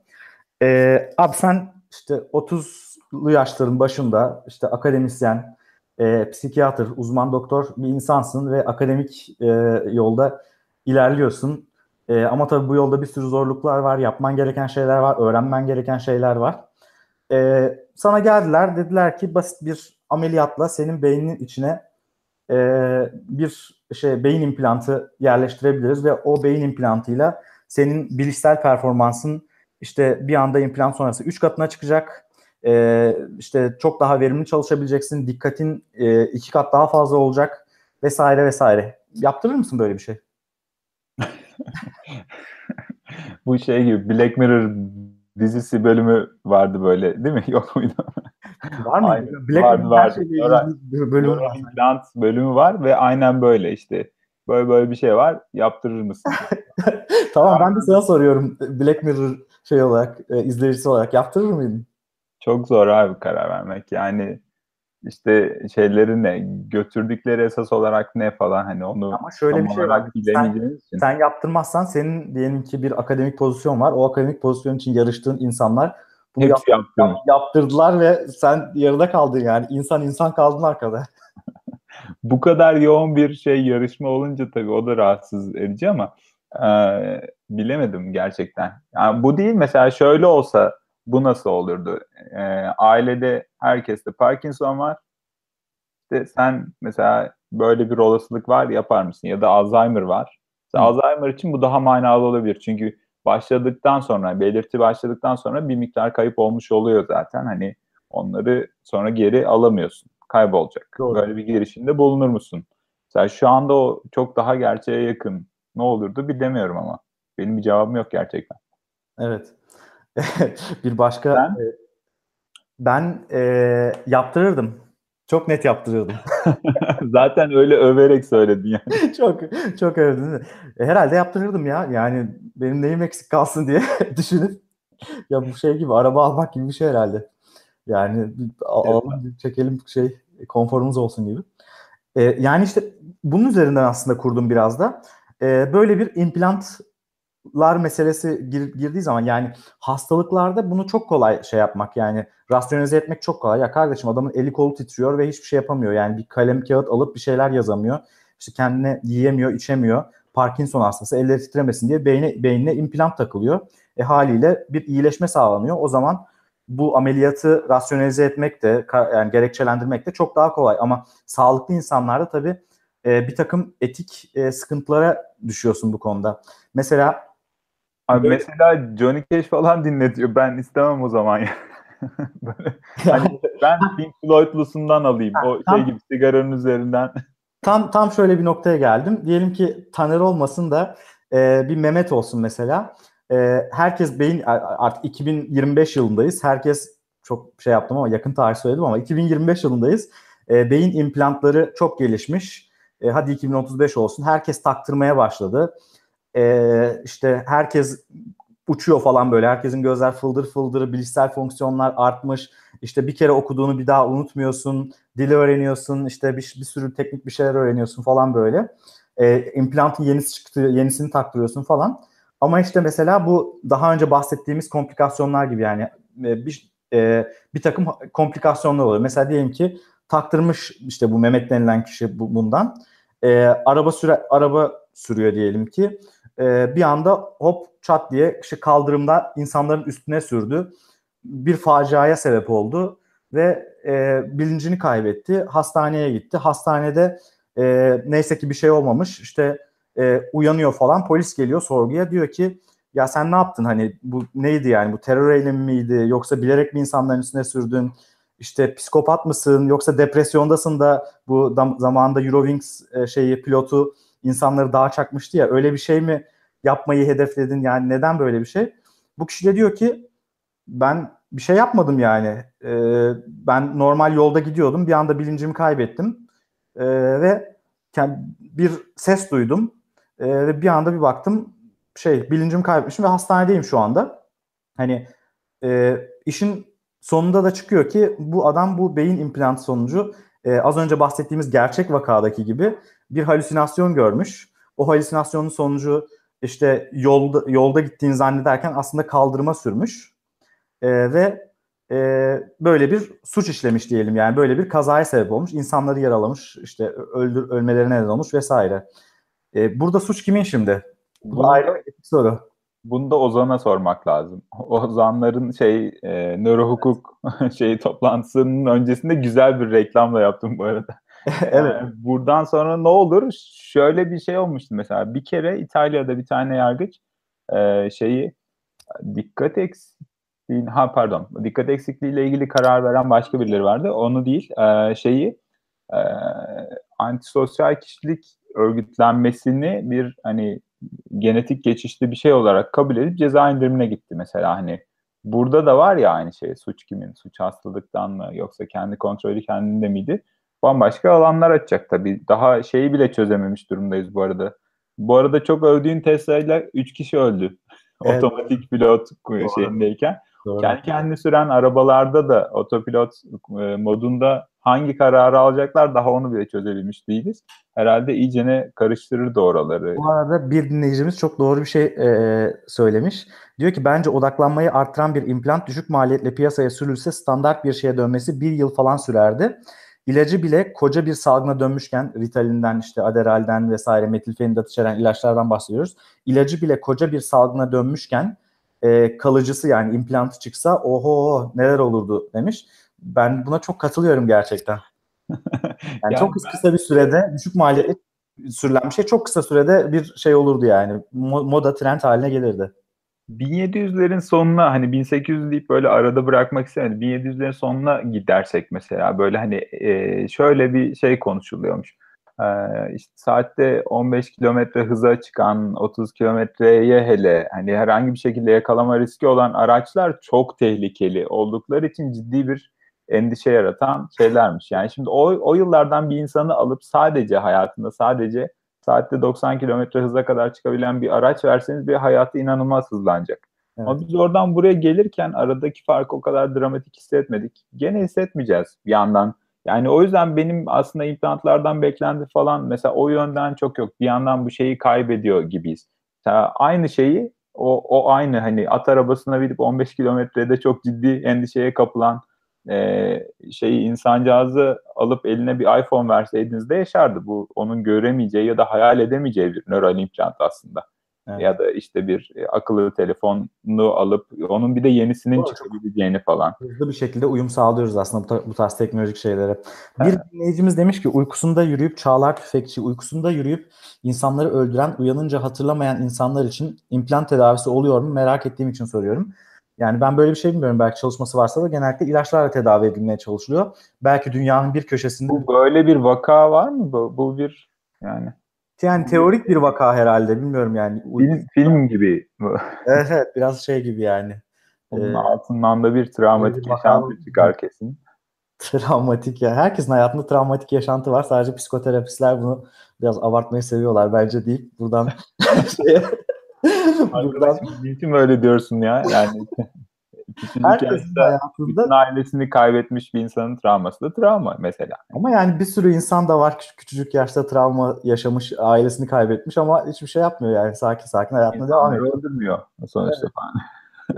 E, abi sen işte 30'lu yaşların başında işte akademisyen, e, psikiyatr, uzman doktor bir insansın ve akademik e, yolda ilerliyorsun. E, ama tabii bu yolda bir sürü zorluklar var, yapman gereken şeyler var, öğrenmen gereken şeyler var. E, sana geldiler, dediler ki basit bir ameliyatla senin beyninin içine e, bir şey beyin implantı yerleştirebiliriz ve o beyin implantıyla senin bilişsel performansın işte bir anda implant sonrası 3 katına çıkacak. E, işte çok daha verimli çalışabileceksin. Dikkatin e, iki kat daha fazla olacak vesaire vesaire. Yaptırır mısın böyle bir şey? Bu şey gibi Black Mirror dizisi bölümü vardı böyle değil mi? *laughs* Yok muydu? Var mı? Aynen. Black Mirror vardı. her şeyle Nöral- ilgili bir bölüm var. İmplant bölümü var ve aynen böyle işte. Böyle böyle bir şey var. Yaptırır mısın? *laughs* Tamam ben de sana soruyorum Black Mirror şey olarak, e, izleyicisi olarak yaptırır mıydın? Çok zor abi karar vermek. Yani işte şeyleri ne, götürdükleri esas olarak ne falan hani onu Ama şöyle bir şey var. Sen, için. sen yaptırmazsan senin diyelim ki bir akademik pozisyon var. O akademik pozisyon için yarıştığın insanlar bunu Hepsi yap- yaptırdılar ve sen yarıda kaldın yani. İnsan insan kaldın arkada. *laughs* Bu kadar yoğun bir şey yarışma olunca tabii o da rahatsız edici ama e, bilemedim gerçekten. Yani bu değil mesela şöyle olsa bu nasıl olurdu? E, ailede herkeste Parkinson var. İşte sen mesela böyle bir olasılık var yapar mısın? Ya da Alzheimer var. Mesela Alzheimer için bu daha manalı olabilir. Çünkü başladıktan sonra, belirti başladıktan sonra bir miktar kayıp olmuş oluyor zaten. Hani onları sonra geri alamıyorsun. Kaybolacak. Doğru. Böyle bir girişimde bulunur musun? Mesela şu anda o çok daha gerçeğe yakın. Ne olurdu bilemiyorum ama. Benim bir cevabım yok gerçekten. Evet. *laughs* bir başka Sen? e, ben e, yaptırırdım. Çok net yaptırırdım. *laughs* *laughs* Zaten öyle överek söyledin yani. çok çok övdün? E, herhalde yaptırırdım ya. Yani benim neyim eksik kalsın diye düşünüp ya bu şey gibi araba almak gibi bir şey herhalde. Yani Evet. alalım bir çekelim şey konforumuz olsun gibi. E, yani işte bunun üzerinden aslında kurdum biraz da. E, böyle bir implantlar meselesi gir- girdiği zaman yani hastalıklarda bunu çok kolay şey yapmak yani rasyonize etmek çok kolay. Ya kardeşim adamın eli kolu titriyor ve hiçbir şey yapamıyor. Yani bir kalem kağıt alıp bir şeyler yazamıyor. İşte kendine yiyemiyor, içemiyor. Parkinson hastası elleri titremesin diye beyne, beynine implant takılıyor. E haliyle bir iyileşme sağlanıyor. O zaman bu ameliyatı rasyonelize etmek de yani gerekçelendirmek de çok daha kolay. Ama sağlıklı insanlarda tabii e, bir takım etik e, sıkıntılara düşüyorsun bu konuda. Mesela Abi Böyle- mesela Johnny Cash falan dinletiyor. Ben istemem o zaman ya. *laughs* Böyle, hani ben *laughs* Pink Floyd'lusundan alayım. O şey tam- gibi sigaranın üzerinden. *laughs* Tam tam şöyle bir noktaya geldim. Diyelim ki Taner olmasın da e, bir Mehmet olsun mesela. E, herkes beyin artık 2025 yılındayız. Herkes çok şey yaptım ama yakın tarih söyledim ama 2025 yılındayız. E, beyin implantları çok gelişmiş. E, hadi 2035 olsun. Herkes taktırmaya başladı. E, işte herkes uçuyor falan böyle. Herkesin gözler fıldır fıldır, bilişsel fonksiyonlar artmış. İşte bir kere okuduğunu bir daha unutmuyorsun dili öğreniyorsun, işte bir, bir sürü teknik bir şeyler öğreniyorsun falan böyle. E, implantın yenisi çıktı, yenisini taktırıyorsun falan. Ama işte mesela bu daha önce bahsettiğimiz komplikasyonlar gibi yani e, bir e, bir takım komplikasyonlar oluyor. Mesela diyelim ki taktırmış işte bu Mehmet denilen kişi bu, bundan. E, araba süre araba sürüyor diyelim ki. E, bir anda hop çat diye işte kaldırımda insanların üstüne sürdü. Bir faciaya sebep oldu ve e, bilincini kaybetti. Hastaneye gitti. Hastanede e, neyse ki bir şey olmamış. İşte e, uyanıyor falan. Polis geliyor sorguya. Diyor ki ya sen ne yaptın hani bu neydi yani bu terör eylemi miydi yoksa bilerek mi insanların üstüne sürdün işte psikopat mısın yoksa depresyondasın da bu dam- zamanında Eurowings e, şeyi pilotu insanları dağa çakmıştı ya öyle bir şey mi yapmayı hedefledin yani neden böyle bir şey? Bu kişi de diyor ki ben bir şey yapmadım yani. Ee, ben normal yolda gidiyordum. Bir anda bilincimi kaybettim. Ee, ve bir ses duydum. Ee, ve bir anda bir baktım şey bilincimi kaybetmişim ve hastanedeyim şu anda. Hani e, işin sonunda da çıkıyor ki bu adam bu beyin implantı sonucu e, az önce bahsettiğimiz gerçek vakadaki gibi bir halüsinasyon görmüş. O halüsinasyonun sonucu işte yolda yolda gittiğini zannederken aslında kaldırıma sürmüş. E, ve e, böyle bir suç işlemiş diyelim yani böyle bir kazaya sebep olmuş. İnsanları yaralamış, işte öldür ölmelerine neden olmuş vesaire. E, burada suç kimin şimdi? Bu Bu- ayrı bir soru. Bunu da Ozan'a sormak lazım. *laughs* Ozanların şey e, nörohukuk *laughs* şeyi toplantısının öncesinde güzel bir reklam da yaptım bu arada. *laughs* evet. Yani buradan sonra ne olur? Şöyle bir şey olmuştu mesela. Bir kere İtalya'da bir tane yargıç e, şeyi dikkat eksikliği ha pardon dikkat eksikliğiyle ilgili karar veren başka birileri vardı. Onu değil e, şeyi e, antisosyal kişilik örgütlenmesini bir hani genetik geçişli bir şey olarak kabul edip ceza indirimine gitti mesela hani burada da var ya aynı şey suç kimin suç hastalıktan mı yoksa kendi kontrolü kendinde miydi bambaşka alanlar açacak tabii daha şeyi bile çözememiş durumdayız bu arada bu arada çok övdüğün Tesla ile 3 kişi öldü Evet. otomatik pilot şeyindeyken Doğru. kendi kendini süren arabalarda da otopilot e, modunda hangi kararı alacaklar daha onu bile çözebilmiş değiliz. Herhalde iyicene karıştırır da oraları. Bu arada bir dinleyicimiz çok doğru bir şey e, söylemiş. Diyor ki bence odaklanmayı arttıran bir implant düşük maliyetle piyasaya sürülse standart bir şeye dönmesi bir yıl falan sürerdi. İlacı bile koca bir salgına dönmüşken Ritalin'den işte Adderall'den vesaire metilfenidat içeren ilaçlardan bahsediyoruz. İlacı bile koca bir salgına dönmüşken e, kalıcısı yani implantı çıksa oho neler olurdu demiş. Ben buna çok katılıyorum gerçekten. *laughs* Yani Yani çok kısa bir sürede düşük maliyetli sürülen bir şey çok kısa sürede bir şey olurdu yani. Mo- Moda trend haline gelirdi. 1700'lerin sonuna hani 1800 deyip böyle arada bırakmak istemedim. 1700'lerin sonuna gidersek mesela böyle hani e, şöyle bir şey konuşuluyormuş. E, işte saatte 15 kilometre hıza çıkan 30 kilometreye hele hani herhangi bir şekilde yakalama riski olan araçlar çok tehlikeli oldukları için ciddi bir endişe yaratan şeylermiş. Yani şimdi o, o yıllardan bir insanı alıp sadece hayatında sadece saatte 90 kilometre hıza kadar çıkabilen bir araç verseniz bir hayatı inanılmaz hızlanacak. Evet. Ama biz oradan buraya gelirken aradaki farkı o kadar dramatik hissetmedik. Gene hissetmeyeceğiz bir yandan. Yani o yüzden benim aslında implantlardan beklendi falan mesela o yönden çok yok. Bir yandan bu şeyi kaybediyor gibiyiz. Mesela aynı şeyi o, o aynı hani at arabasına binip 15 kilometrede çok ciddi endişeye kapılan e, şeyi insancağızı alıp eline bir iPhone verseydiniz de yaşardı. Bu onun göremeyeceği ya da hayal edemeyeceği bir nöral implant aslında. Evet. Ya da işte bir e, akıllı telefonunu alıp onun bir de yenisinin Doğru. çıkabileceğini falan. Hızlı bir şekilde uyum sağlıyoruz aslında bu, bu tarz teknolojik şeylere. Bir Evet. dinleyicimiz demiş ki uykusunda yürüyüp çağlar tüfekçi, uykusunda yürüyüp insanları öldüren, uyanınca hatırlamayan insanlar için implant tedavisi oluyor mu merak ettiğim için soruyorum. Yani ben böyle bir şey bilmiyorum. Belki çalışması varsa da genellikle ilaçlarla tedavi edilmeye çalışılıyor. Belki dünyanın bir köşesinde Bu böyle bir vaka var mı? Bu, bu bir yani yani teorik bir vaka herhalde bilmiyorum yani. Film, film gibi. Evet evet biraz şey gibi yani. Bunun Ee, altından da bir travmatik bir yaşantı çıkar kesin. Travmatik ya. Herkesin hayatında travmatik yaşantı var. Sadece psikoterapistler bunu biraz abartmayı seviyorlar bence deyip buradan *laughs* *laughs* şeye, buradan niçin böyle diyorsun ya? Yani *laughs* herkesin bütün hayatında ailesini kaybetmiş bir insanın travması da travma mesela. ama yani bir sürü insan da var küçük, küçücük yaşta travma yaşamış, ailesini kaybetmiş ama hiçbir şey yapmıyor yani sakin sakin hayatına devam ediyor. öldürmüyor sonuçta falan.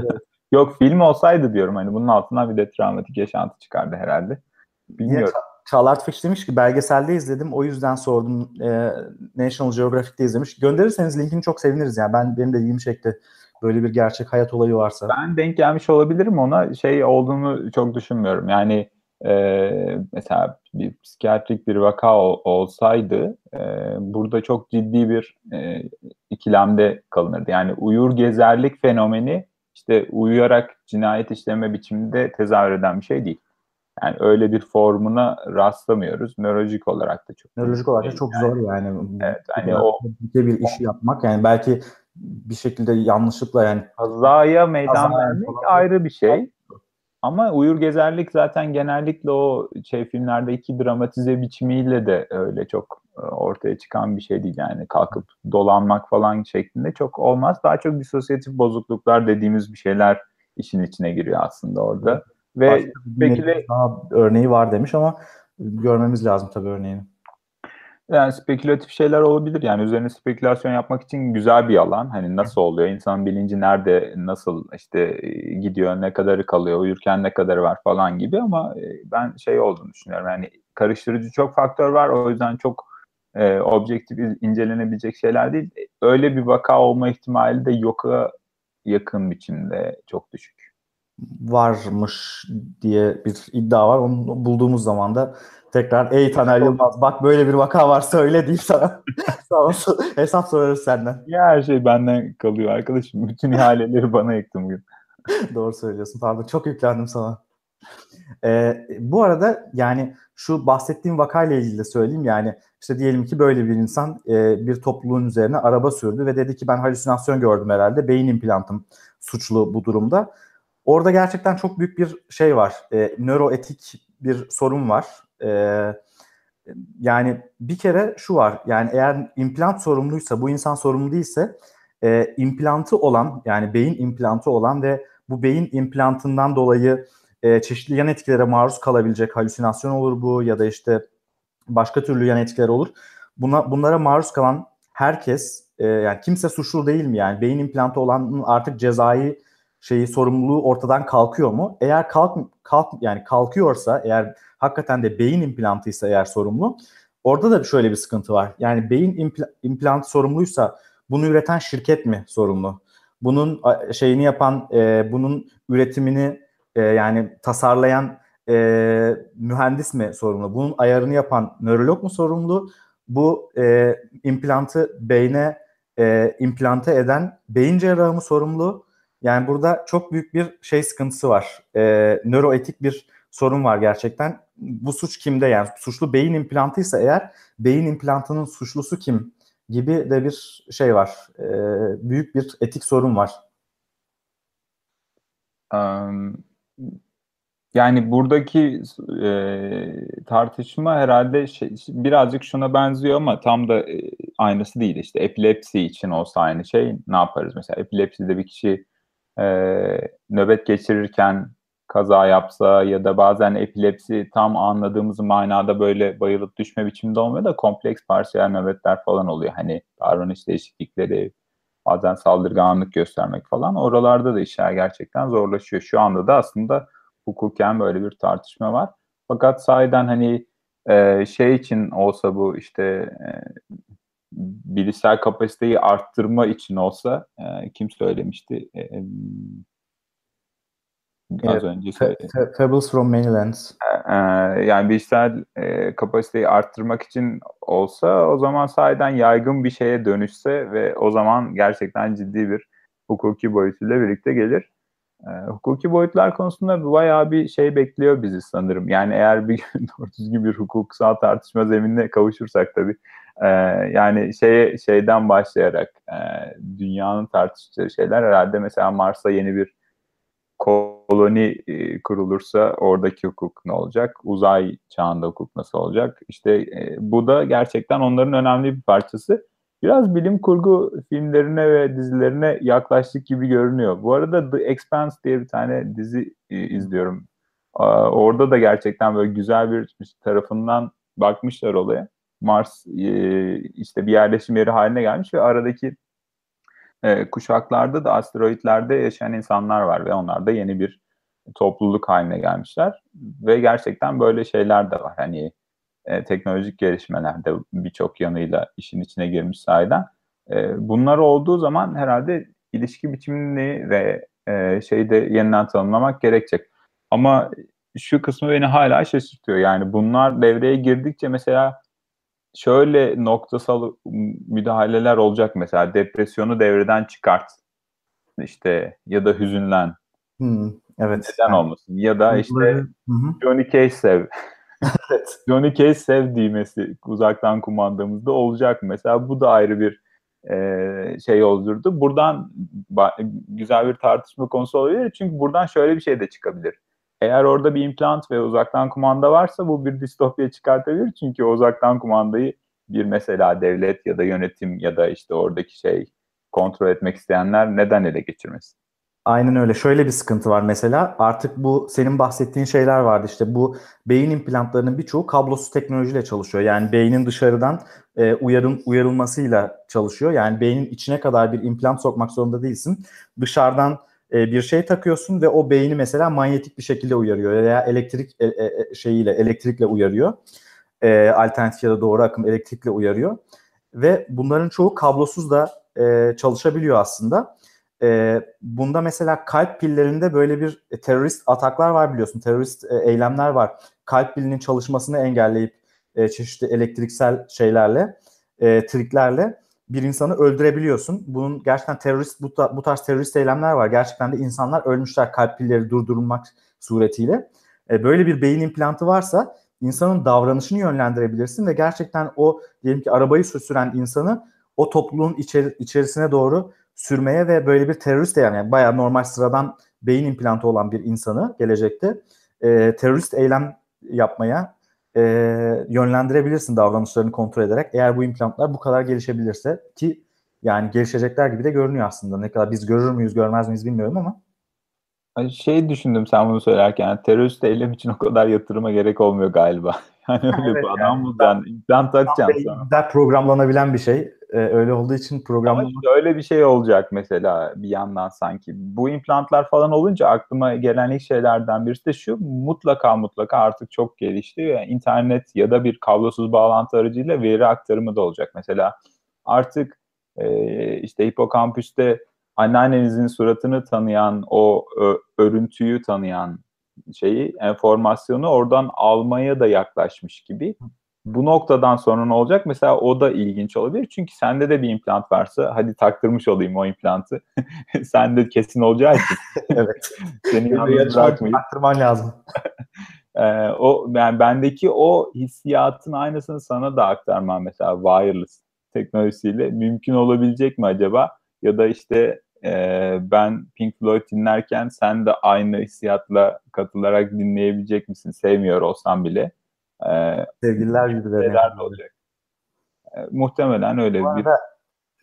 *laughs* Yok film olsaydı diyorum hani bunun altından bir de travmatik yaşantı çıkardı herhalde. Bilmiyorum. Ça- Çağlar Tüfekçi demiş ki belgeselde izledim o yüzden sordum. Ee, National Geographic'te izlemiş. Gönderirseniz linkini çok seviniriz yani. Ben benim de ilgimi çekti. Böyle bir gerçek hayat olayı varsa. Ben denk gelmiş olabilirim ona şey olduğunu çok düşünmüyorum. Yani e, mesela bir psikiyatrik bir vaka ol, olsaydı e, burada çok ciddi bir e, ikilemde kalınırdı. Yani uyur gezerlik fenomeni işte uyuyarak cinayet işleme biçiminde tezahür eden bir şey değil. Yani öyle bir formuna rastlamıyoruz. Nörolojik olarak da çok. Nörolojik olarak da çok yani, zor yani. Evet, hani o bir işi yapmak yani belki bir şekilde yanlışlıkla yani kazaya meydan Kazaya vermek falan. ayrı bir şey. Ama uyur gezerlik zaten genellikle o şey filmlerdeki dramatize biçimiyle de öyle çok e, ortaya çıkan bir şey değil yani kalkıp dolanmak falan şeklinde çok olmaz. Daha çok disosyatif bozukluklar dediğimiz bir şeyler işin içine giriyor aslında orada. Ve başka speküle daha örneği var demiş ama görmemiz lazım tabii örneğini. yani spekülatif şeyler olabilir. Yani üzerine spekülasyon yapmak için güzel bir alan. Hani nasıl oluyor? İnsanın bilinci nerede, nasıl işte e, gidiyor, ne kadarı kalıyor, uyurken ne kadarı var falan gibi ama e, ben şey olduğunu düşünüyorum. Yani karıştırıcı çok faktör var. O yüzden çok e, objektif incelenebilecek şeyler değil. Öyle bir vaka olma ihtimali de yoka yakın biçimde çok düşük. Varmış diye bir iddia var. Onu bulduğumuz zaman da tekrar ey Taner Yılmaz bak böyle bir vaka var söyle deyip sana *laughs* olsun, hesap sorarız senden. Ya her şey benden kalıyor arkadaşım. Bütün *laughs* ihaleleri bana yıktı bugün. Doğru söylüyorsun. Pardon çok yüklendim sana. Ee, bu arada yani şu bahsettiğim vakayla ilgili de söyleyeyim yani işte diyelim ki böyle bir insan e, bir topluluğun üzerine araba sürdü ve dedi ki ben halüsinasyon gördüm herhalde beyin implantım suçlu bu durumda. Orada gerçekten çok büyük bir şey var. E, nöroetik bir sorun var. E, yani bir kere şu var. Yani eğer implant sorumluysa, bu insan sorumlu değilse e, implantı olan yani beyin implantı olan ve bu beyin implantından dolayı e, çeşitli yan etkilere maruz kalabilecek halüsinasyon olur bu ya da işte başka türlü yan etkiler olur. Buna bunlara maruz kalan herkes e, yani kimse suçlu değil mi yani beyin implantı olanın artık cezai şeyi sorumluluğu ortadan kalkıyor mu? Eğer kalk kalk yani kalkıyorsa eğer hakikaten de beyin implantıysa eğer sorumlu orada da şöyle bir sıkıntı var. Yani beyin impl- implantı sorumluysa bunu üreten şirket mi sorumlu? Bunun şeyini yapan, e, bunun üretimini e, yani tasarlayan e, mühendis mi sorumlu? Bunun ayarını yapan nörolog mu sorumlu? Bu e, implantı beyne e, implante eden beyin cerrahı mı sorumlu? Yani burada çok büyük bir şey sıkıntısı var. E, nöroetik bir sorun var gerçekten. Bu suç kimde yani? Suçlu beyin implantıysa eğer beyin implantının suçlusu kim gibi de bir şey var. E, büyük bir etik sorun var. Um, yani buradaki e, tartışma herhalde şey, birazcık şuna benziyor ama tam da e, aynısı değil. İşte epilepsi için olsa aynı şey ne yaparız? Mesela epilepside bir kişi e, nöbet geçirirken kaza yapsa ya da bazen epilepsi tam anladığımız manada böyle bayılıp düşme biçiminde olmuyor da kompleks parsiyel nöbetler falan oluyor. Hani davranış değişiklikleri, bazen saldırganlık göstermek falan. Oralarda da işler gerçekten zorlaşıyor. Şu anda da aslında hukuken böyle bir tartışma var. Fakat sahiden hani e, şey için olsa bu işte e, bilişsel kapasiteyi arttırma için olsa e, kim söylemişti? E, az Evet, önce söyledim. Fables from Many Lands. Ee, yani bilişsel e, kapasiteyi arttırmak için olsa o zaman sahiden yaygın bir şeye dönüşse ve o zaman gerçekten ciddi bir hukuki boyutuyla birlikte gelir. Ee, hukuki boyutlar konusunda bayağı bir şey bekliyor bizi sanırım. Yani eğer bir gün *laughs* doğru düzgün bir hukuksal tartışma zeminine kavuşursak tabii. Ee, yani şeye, şeyden başlayarak e, dünyanın tartışacağı şeyler herhalde mesela Mars'a yeni bir koloni e, kurulursa oradaki hukuk ne olacak? Uzay çağında hukuk nasıl olacak? İşte e, bu da gerçekten onların önemli bir parçası. Biraz bilim kurgu filmlerine ve dizilerine yaklaştık gibi görünüyor. Bu arada The Expanse diye bir tane dizi e, izliyorum. Orada da gerçekten böyle güzel bir tarafından bakmışlar olaya. Mars e, işte bir yerleşim yeri haline gelmiş ve aradaki e, kuşaklarda da asteroitlerde yaşayan insanlar var ve onlar da yeni bir topluluk haline gelmişler ve gerçekten böyle şeyler de var. Hani e, teknolojik gelişmelerde birçok yanıyla işin içine girmiş sahiden. E, bunlar olduğu zaman herhalde ilişki biçimini ve e, şeyi de yeniden tanımlamak gerekecek. Ama şu kısmı beni hala şaşırtıyor. Yani bunlar devreye girdikçe mesela şöyle noktasal müdahaleler olacak mesela depresyonu devreden çıkart işte ya da hüzünlen Hmm, evet. neden olmasın ya da işte. Johnny Cage sev *laughs* Evet. Johnny Cage sev düğmesi uzaktan kumandamızda olacak mı? Mesela bu da ayrı bir e, şey olurdu. Buradan güzel bir tartışma konusu olabilir. Çünkü buradan şöyle bir şey de çıkabilir. Eğer orada bir implant ve uzaktan kumanda varsa bu bir distopya çıkartabilir. Çünkü uzaktan kumandayı bir mesela devlet ya da yönetim ya da işte oradaki şey kontrol etmek isteyenler neden ele geçirmesin? Aynen öyle. Şöyle bir sıkıntı var mesela. Artık bu senin bahsettiğin şeyler vardı. İşte bu beyin implantlarının birçoğu kablosuz teknolojiyle çalışıyor. Yani beynin dışarıdan e, uyarım uyarılmasıyla çalışıyor. Yani beynin içine kadar bir implant sokmak zorunda değilsin. Dışarıdan e, bir şey takıyorsun ve o beyni mesela manyetik bir şekilde uyarıyor veya elektrik e, e, e, şeyiyle elektrikle uyarıyor. E, alternatif ya da doğru akım elektrikle uyarıyor. Ve bunların çoğu kablosuz da e, çalışabiliyor aslında. E, bunda mesela kalp pillerinde böyle bir e, terörist ataklar var biliyorsun. Terörist e, eylemler var. Kalp pilinin çalışmasını engelleyip e, çeşitli elektriksel şeylerle, e, triklerle bir insanı öldürebiliyorsun. Bunun gerçekten terörist bu, bu tarz terörist eylemler var. Gerçekten de insanlar ölmüşler kalp pilleri durdurulmak suretiyle. E, böyle bir beyin implantı varsa insanın davranışını yönlendirebilirsin ve gerçekten o diyelim ki arabayı süren insanı o topluluğun içeri, içerisine doğru sürmeye ve böyle bir terörist eylem yani bayağı normal sıradan beyin implantı olan bir insanı gelecekte e, terörist eylem yapmaya e, yönlendirebilirsin davranışlarını kontrol ederek. Eğer bu implantlar bu kadar gelişebilirse ki yani gelişecekler gibi de görünüyor aslında. Ne kadar biz görür müyüz görmez miyiz bilmiyorum ama. Şey düşündüm sen bunu söylerken terörist eylem için o kadar yatırıma gerek olmuyor galiba. Yani öyle Evet, bir yani. adam bulacaksın, implant takacaksın sonra. Güzel programlanabilen bir şey. E, öyle olduğu için Ama programlama şöyle bir şey olacak mesela bir yandan sanki. Bu implantlar falan olunca aklıma gelen ilk şeylerden birisi de şu. Mutlaka mutlaka artık çok gelişti. Yani internet ya da bir kablosuz bağlantı aracıyla veri aktarımı da olacak. Mesela artık e, işte hipokampüste anneannenizin suratını tanıyan, o ö- örüntüyü tanıyan şeyi, enformasyonu oradan almaya da yaklaşmış gibi. Bu noktadan sonra ne olacak? Mesela o da ilginç olabilir. Çünkü sende de bir implant varsa hadi taktırmış olayım o implantı. *laughs* Sende kesin olacağı için. *laughs* evet. Seni yalnız yarışma bırakmayıp. arttırman lazım. *laughs* Ee, o yani bendeki o hissiyatın aynısını sana da aktarmam mesela wireless teknolojisiyle mümkün olabilecek mi acaba? Ya da işte e, ben Pink Floyd dinlerken sen de aynı hissiyatla katılarak dinleyebilecek misin? Sevmiyor olsam bile. Ee, Sevgililer neler de olacak? Ee, muhtemelen öyle Bu bir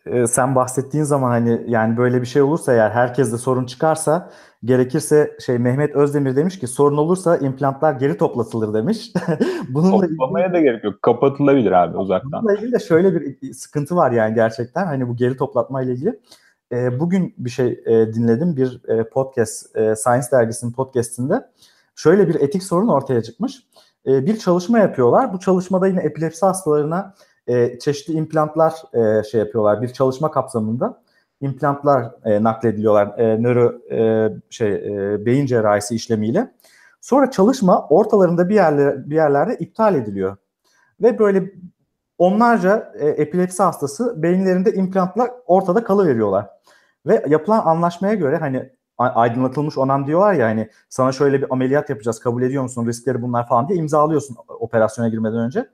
e, sen bahsettiğin zaman hani yani böyle bir şey olursa eğer herkeste sorun çıkarsa gerekirse şey Mehmet Özdemir demiş ki sorun olursa implantlar geri toplatılır demiş. *laughs* Bununla ilgili, toplamaya da gerek yok. Kapatılabilir abi uzaktan. bununla ilgili de şöyle bir sıkıntı var yani gerçekten hani bu geri toplatma ile ilgili. E, bugün bir şey e, dinledim bir e, podcast e, Science dergisinin podcastinde şöyle bir etik sorun ortaya çıkmış. E, bir çalışma yapıyorlar. Bu çalışmada yine epilepsi hastalarına e, çeşitli implantlar e, şey yapıyorlar. Bir çalışma kapsamında implantlar e, naklediliyorlar e, nöro e, şey e, beyin cerrahisi işlemiyle. Sonra çalışma ortalarında bir yerler bir yerlerde iptal ediliyor. Ve böyle onlarca e, epilepsi hastası beyinlerinde implantlar ortada kalıveriyorlar. Ve yapılan anlaşmaya göre hani aydınlatılmış onan diyorlar ya hani sana şöyle bir ameliyat yapacağız kabul ediyor musun riskleri bunlar falan diye imzalıyorsun operasyona girmeden önce.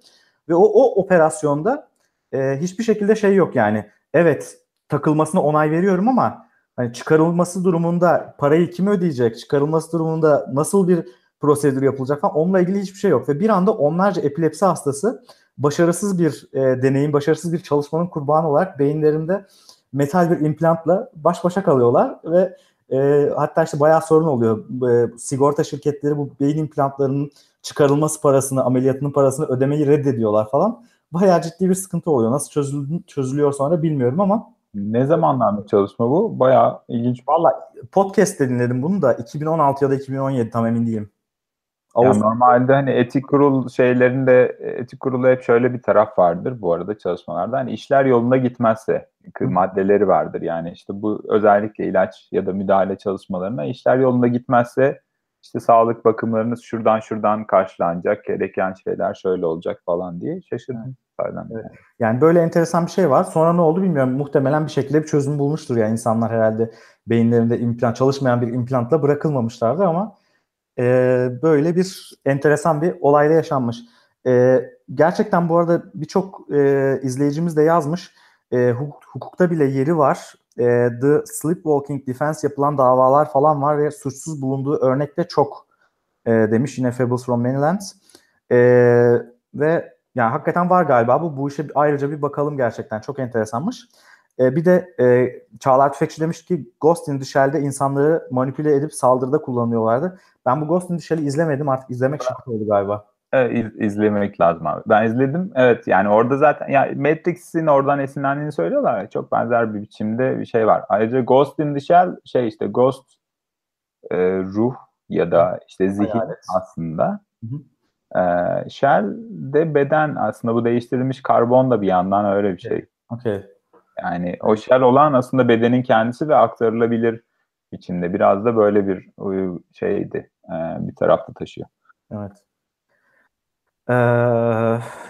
Ve o, o operasyonda e, hiçbir şekilde şey yok yani. Evet takılmasına onay veriyorum ama hani çıkarılması durumunda parayı kim ödeyecek? Çıkarılması durumunda nasıl bir prosedür yapılacak falan onunla ilgili hiçbir şey yok. Ve bir anda onlarca epilepsi hastası başarısız bir e, deneyim, başarısız bir çalışmanın kurbanı olarak beyinlerinde metal bir implantla baş başa kalıyorlar ve e, hatta işte bayağı sorun oluyor. E, sigorta şirketleri bu beyin implantlarının çıkarılması parasını, ameliyatının parasını ödemeyi reddediyorlar falan. Bayağı ciddi bir sıkıntı oluyor. Nasıl çözül çözülüyor sonra bilmiyorum ama Ne zamandan bir çalışma bu? Bayağı ilginç. valla podcast'te dinledim bunu da 2016 ya da 2017 tam emin değilim. Yani normalde hani etik kurul şeylerinde etik kurulu hep şöyle bir taraf vardır bu arada çalışmalarda. Hani işler yolunda gitmezse maddeleri vardır. Yani işte bu özellikle ilaç ya da müdahale çalışmalarına işler yolunda gitmezse işte sağlık bakımlarınız şuradan şuradan karşılanacak, gereken şeyler şöyle olacak falan diye şaşırdım. Evet. Evet. Yani böyle enteresan bir şey var. Sonra ne oldu bilmiyorum. Muhtemelen bir şekilde bir çözüm bulmuştur. Yani insanlar herhalde beyinlerinde implant çalışmayan bir implantla bırakılmamışlardı ama e, böyle bir enteresan bir olayda yaşanmış. E, gerçekten bu arada birçok e, izleyicimiz de yazmış. E, hukuk, hukukta bile yeri var. E, The Sleepwalking Defense yapılan davalar falan var ve suçsuz bulunduğu örnekte çok e, demiş yine Fables from Manylands. E, ve yani hakikaten var galiba bu. Bu işe ayrıca bir bakalım gerçekten. Çok enteresanmış. E, bir de e, Çağlar Tüfekçi demiş ki Ghost in the Shell'de insanları manipüle edip saldırıda kullanıyorlardı. Ben bu Ghost in the Shell'i izlemedim artık izlemek şart oldu galiba. Evet, iz, izlemek lazım abi. Ben izledim. Evet yani orada zaten ya Matrix'in oradan esinlendiğini söylüyorlar. Çok benzer bir biçimde bir şey var. Ayrıca Ghost in the Shell şey işte Ghost e, ruh ya da işte zihin Hayalet. aslında. Hı hı. E, Shell de beden aslında bu değiştirilmiş karbon da bir yandan öyle bir şey. Okay. Yani o shell olan aslında bedenin kendisi ve aktarılabilir biçimde. Biraz da böyle bir şeydi. E, bir tarafta taşıyor. Evet. Ee,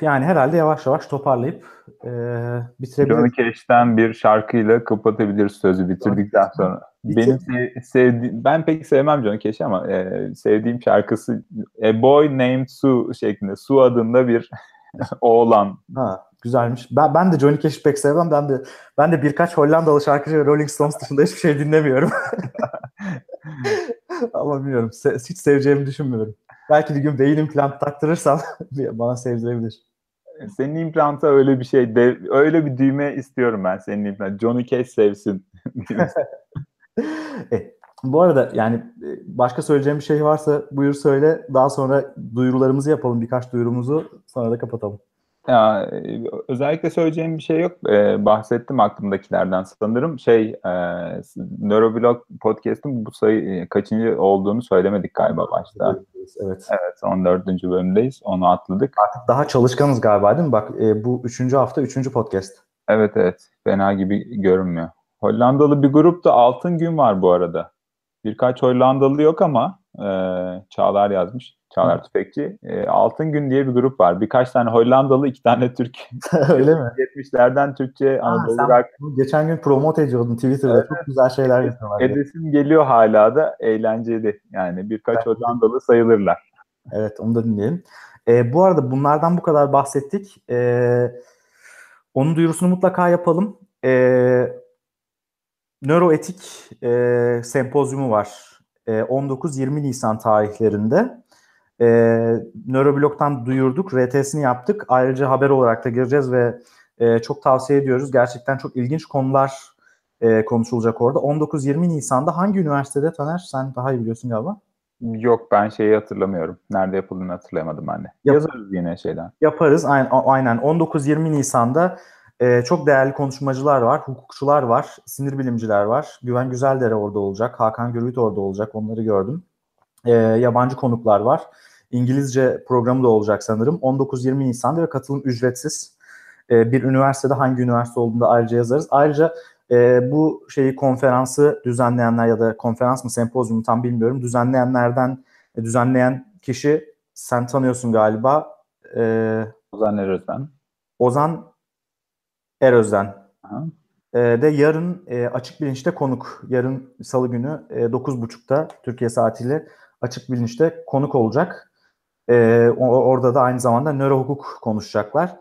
yani herhalde yavaş yavaş toparlayıp e, bitirebiliriz. Johnny Cash'ten bir şarkıyla kapatabiliriz sözü bitirdikten sonra. Benim sevdiğim, ben pek sevmem Johnny Cash'i ama e, sevdiğim şarkısı A Boy Named Sue şeklinde. Sue adında bir *laughs* oğlan. Ha, güzelmiş. Ben, ben de Johnny Cash'i pek sevmem. Ben de ben de birkaç Hollandalı şarkıcı ve Rolling Stones dışında hiçbir şey dinlemiyorum. *laughs* ama bilmiyorum. Se- hiç seveceğimi düşünmüyorum. Belki bir gün beyin implant taktırırsam *laughs* bana sevdirebilir. Senin implanta öyle bir şey, de, öyle bir düğme istiyorum ben senin implant. Johnny Cash sevsin. *laughs* e, bu arada yani e, başka söyleyeceğim bir şey varsa buyur söyle. Daha sonra duyurularımızı yapalım. Birkaç duyurumuzu sonra da kapatalım. Ya, özellikle söyleyeceğim bir şey yok. Ee, bahsettim aklımdakilerden sanırım. Şey, e, Neuroblog podcast'ın bu sayı kaçıncı olduğunu söylemedik galiba başta. Evet. Evet, 14. bölümdeyiz. Onu atladık. Artık daha çalışkanız galiba değil mi? Bak e, bu üçüncü hafta üçüncü podcast. Evet evet. Fena gibi görünmüyor. Hollandalı bir grupta Altın Gün var bu arada. Birkaç Hollandalı yok ama e, Çağlar yazmış. Çağlar Tüfekçi. E, Altın Gün diye bir grup var. Birkaç tane Hollandalı, iki tane Türk. *laughs* Öyle mi? 70'lerden Türkçe Anadolu rock. Geçen gün promote ediyordun Twitter'da. Evet. Çok güzel şeyler yapıyorlar. Edesim geliyor hala da eğlenceli. Yani birkaç evet. Hollandalı sayılırlar. Evet onu da dinleyelim. E, bu arada bunlardan bu kadar bahsettik. E, onun duyurusunu mutlaka yapalım. E, Nöroetik e, sempozyumu var. E, 19-20 Nisan tarihlerinde. E, Nöroblog'dan duyurduk, RTS'ini yaptık. Ayrıca haber olarak da gireceğiz ve e, çok tavsiye ediyoruz. Gerçekten çok ilginç konular e, konuşulacak orada. 19-20 Nisan'da hangi üniversitede Taner? Sen daha iyi biliyorsun galiba. Yok ben şeyi hatırlamıyorum. Nerede yapıldığını hatırlayamadım ben de. Yap- Yazarız yine şeyden. Yaparız aynen. aynen. 19-20 Nisan'da e, çok değerli konuşmacılar var, hukukçular var, sinir bilimciler var. Güven Güzeldere orada olacak, Hakan Gürvit orada olacak, onları gördüm. E, yabancı konuklar var. İngilizce programı da olacak sanırım. 19-20 Nisan'da ve katılım ücretsiz. E, bir üniversitede hangi üniversite olduğunu da ayrıca yazarız. Ayrıca e, bu şeyi konferansı düzenleyenler ya da konferans mı sempozyumu tam bilmiyorum. Düzenleyenlerden e, düzenleyen kişi sen tanıyorsun galiba. E, Ozan Erözden. Ozan Erözden. E, de yarın e, açık bilinçte konuk. Yarın salı günü e, 9.30'da Türkiye saatiyle açık bilinçte konuk olacak. E, orada da aynı zamanda nöro hukuk konuşacaklar.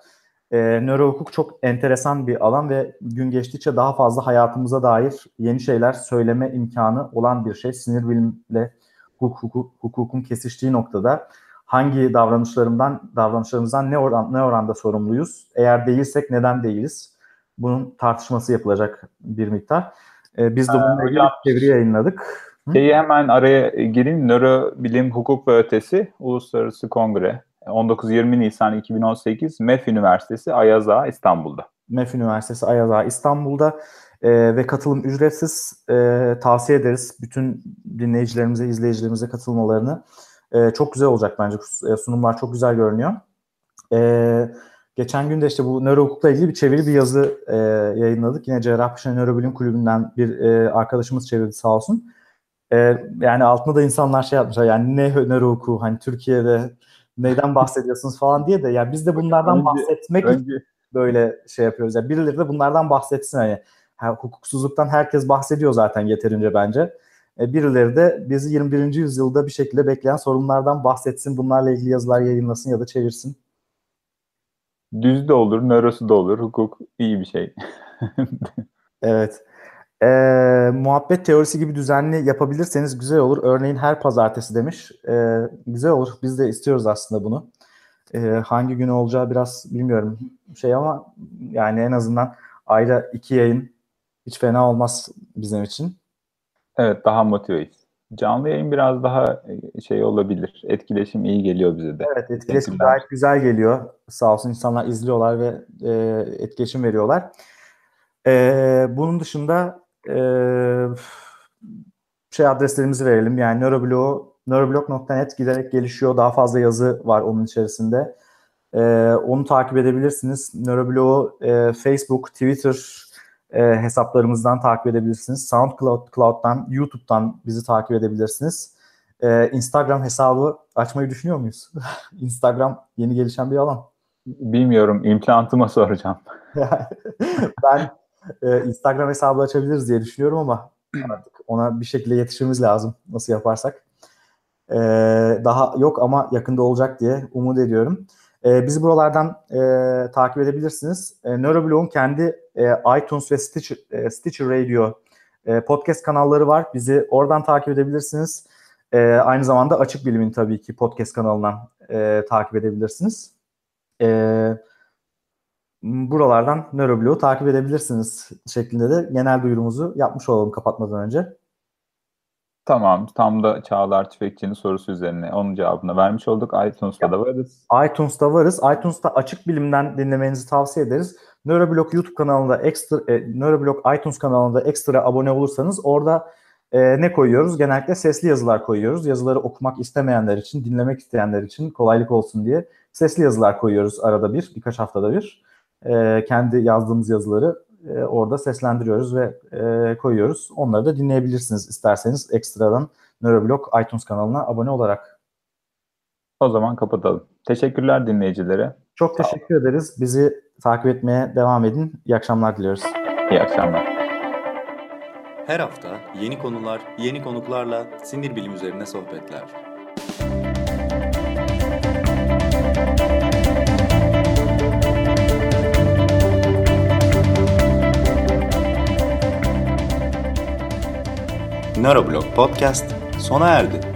E, nöro hukuk çok enteresan bir alan ve gün geçtikçe daha fazla hayatımıza dair yeni şeyler söyleme imkanı olan bir şey. Sinir bilimle hukuk, hukuk, hukukun kesiştiği noktada hangi davranışlarımdan davranışlarımızdan ne oran ne oranda sorumluyuz? Eğer değilsek neden değiliz? Bunun tartışması yapılacak bir miktar. Ee, biz de bununla ilgili bir çeviri yayınladık. Şeyi hemen araya gireyim. Nörobilim Hukuk ve Ötesi Uluslararası Kongre 19-20 Nisan 2018 MEF Üniversitesi Ayaza İstanbul'da. MEF Üniversitesi Ayaza İstanbul'da e, ve katılım ücretsiz e, tavsiye ederiz bütün dinleyicilerimize, izleyicilerimize katılmalarını. E, çok güzel olacak bence. E, sunumlar çok güzel görünüyor. E, geçen gün de işte bu nöro hukukla ilgili bir çeviri bir yazı e, yayınladık. Yine Cerrahpaşa Nörobilim Kulübü'nden bir e, arkadaşımız çevirdi sağ olsun. E, yani altında da insanlar şey yapmışlar yani ne nöroku hani Türkiye'de neyden bahsediyorsunuz falan diye de yani biz de bunlardan Önce- bahsetmek için Önce böyle şey yapıyoruz. Yani birileri de bunlardan bahsetsin hani. Ha, hukuksuzluktan herkes bahsediyor zaten yeterince bence. E, birileri de bizi 21. yüzyılda bir şekilde bekleyen sorunlardan bahsetsin. Bunlarla ilgili yazılar yayınlasın ya da çevirsin. düz de olur, nörosu da olur. Hukuk iyi bir şey. *laughs* Evet. Ee, muhabbet teorisi gibi düzenli yapabilirseniz güzel olur. Örneğin her pazartesi demiş. Ee, güzel olur. Biz de istiyoruz aslında bunu. Ee, hangi gün olacağı biraz bilmiyorum şey ama yani en azından ayda iki yayın hiç fena olmaz bizim için. Evet daha motiveyiz. Canlı yayın biraz daha e, şey olabilir. Etkileşim iyi geliyor bize de. Evet etkileşim Teşekkürler. gayet güzel geliyor. Sağ olsun insanlar izliyorlar ve e, etkileşim veriyorlar. E, bunun dışında e, şey adreslerimizi verelim. Yani Neuroblog, neuroblog.net giderek gelişiyor. Daha fazla yazı var onun içerisinde. E, onu takip edebilirsiniz. Neuroblog'u e, Facebook, Twitter e, hesaplarımızdan takip edebilirsiniz. SoundCloud, Cloud'dan, YouTube'dan bizi takip edebilirsiniz. E, Instagram hesabı açmayı düşünüyor muyuz? *laughs* Instagram yeni gelişen bir alan. Bilmiyorum implantıma soracağım. *laughs* ben *laughs* e, Instagram hesabı açabiliriz diye düşünüyorum ama *clears throat* artık ona bir şekilde yetişmemiz lazım. Nasıl yaparsak. E, daha yok ama yakında olacak diye umut ediyorum. E, bizi buralardan e, takip edebilirsiniz. E, Neuroblog'un kendi e, iTunes ve Stitcher, e, Stitcher Radio e, podcast kanalları var. Bizi oradan takip edebilirsiniz. E, aynı zamanda Açık Bilim'in tabii ki podcast kanalından e, takip edebilirsiniz. E, buralardan Neuroblog'u takip edebilirsiniz şeklinde de genel duyurumuzu yapmış olalım kapatmadan önce. Tamam. Tam da Çağlar Tüfekçi'nin sorusu üzerine onun cevabını vermiş olduk. iTunes'ta da varız. iTunes'ta varız. iTunes'ta açık bilimden dinlemenizi tavsiye ederiz. Neuroblog YouTube kanalında ekstra, e, Neuroblog iTunes kanalında ekstra abone olursanız orada e, ne koyuyoruz? Genellikle sesli yazılar koyuyoruz. Yazıları okumak istemeyenler için, dinlemek isteyenler için kolaylık olsun diye sesli yazılar koyuyoruz arada bir, birkaç haftada bir. E, kendi yazdığımız yazıları e, orada seslendiriyoruz ve e, koyuyoruz. Onları da dinleyebilirsiniz isterseniz ekstradan Neuroblog iTunes kanalına abone olarak. O zaman kapatalım. Teşekkürler dinleyicilere. Çok Sağ teşekkür ederiz. Bizi takip etmeye devam edin. İyi akşamlar diliyoruz. İyi akşamlar. Her hafta yeni konular, yeni konuklarla sinir bilim üzerine sohbetler. Neuroblog Podcast sona erdi.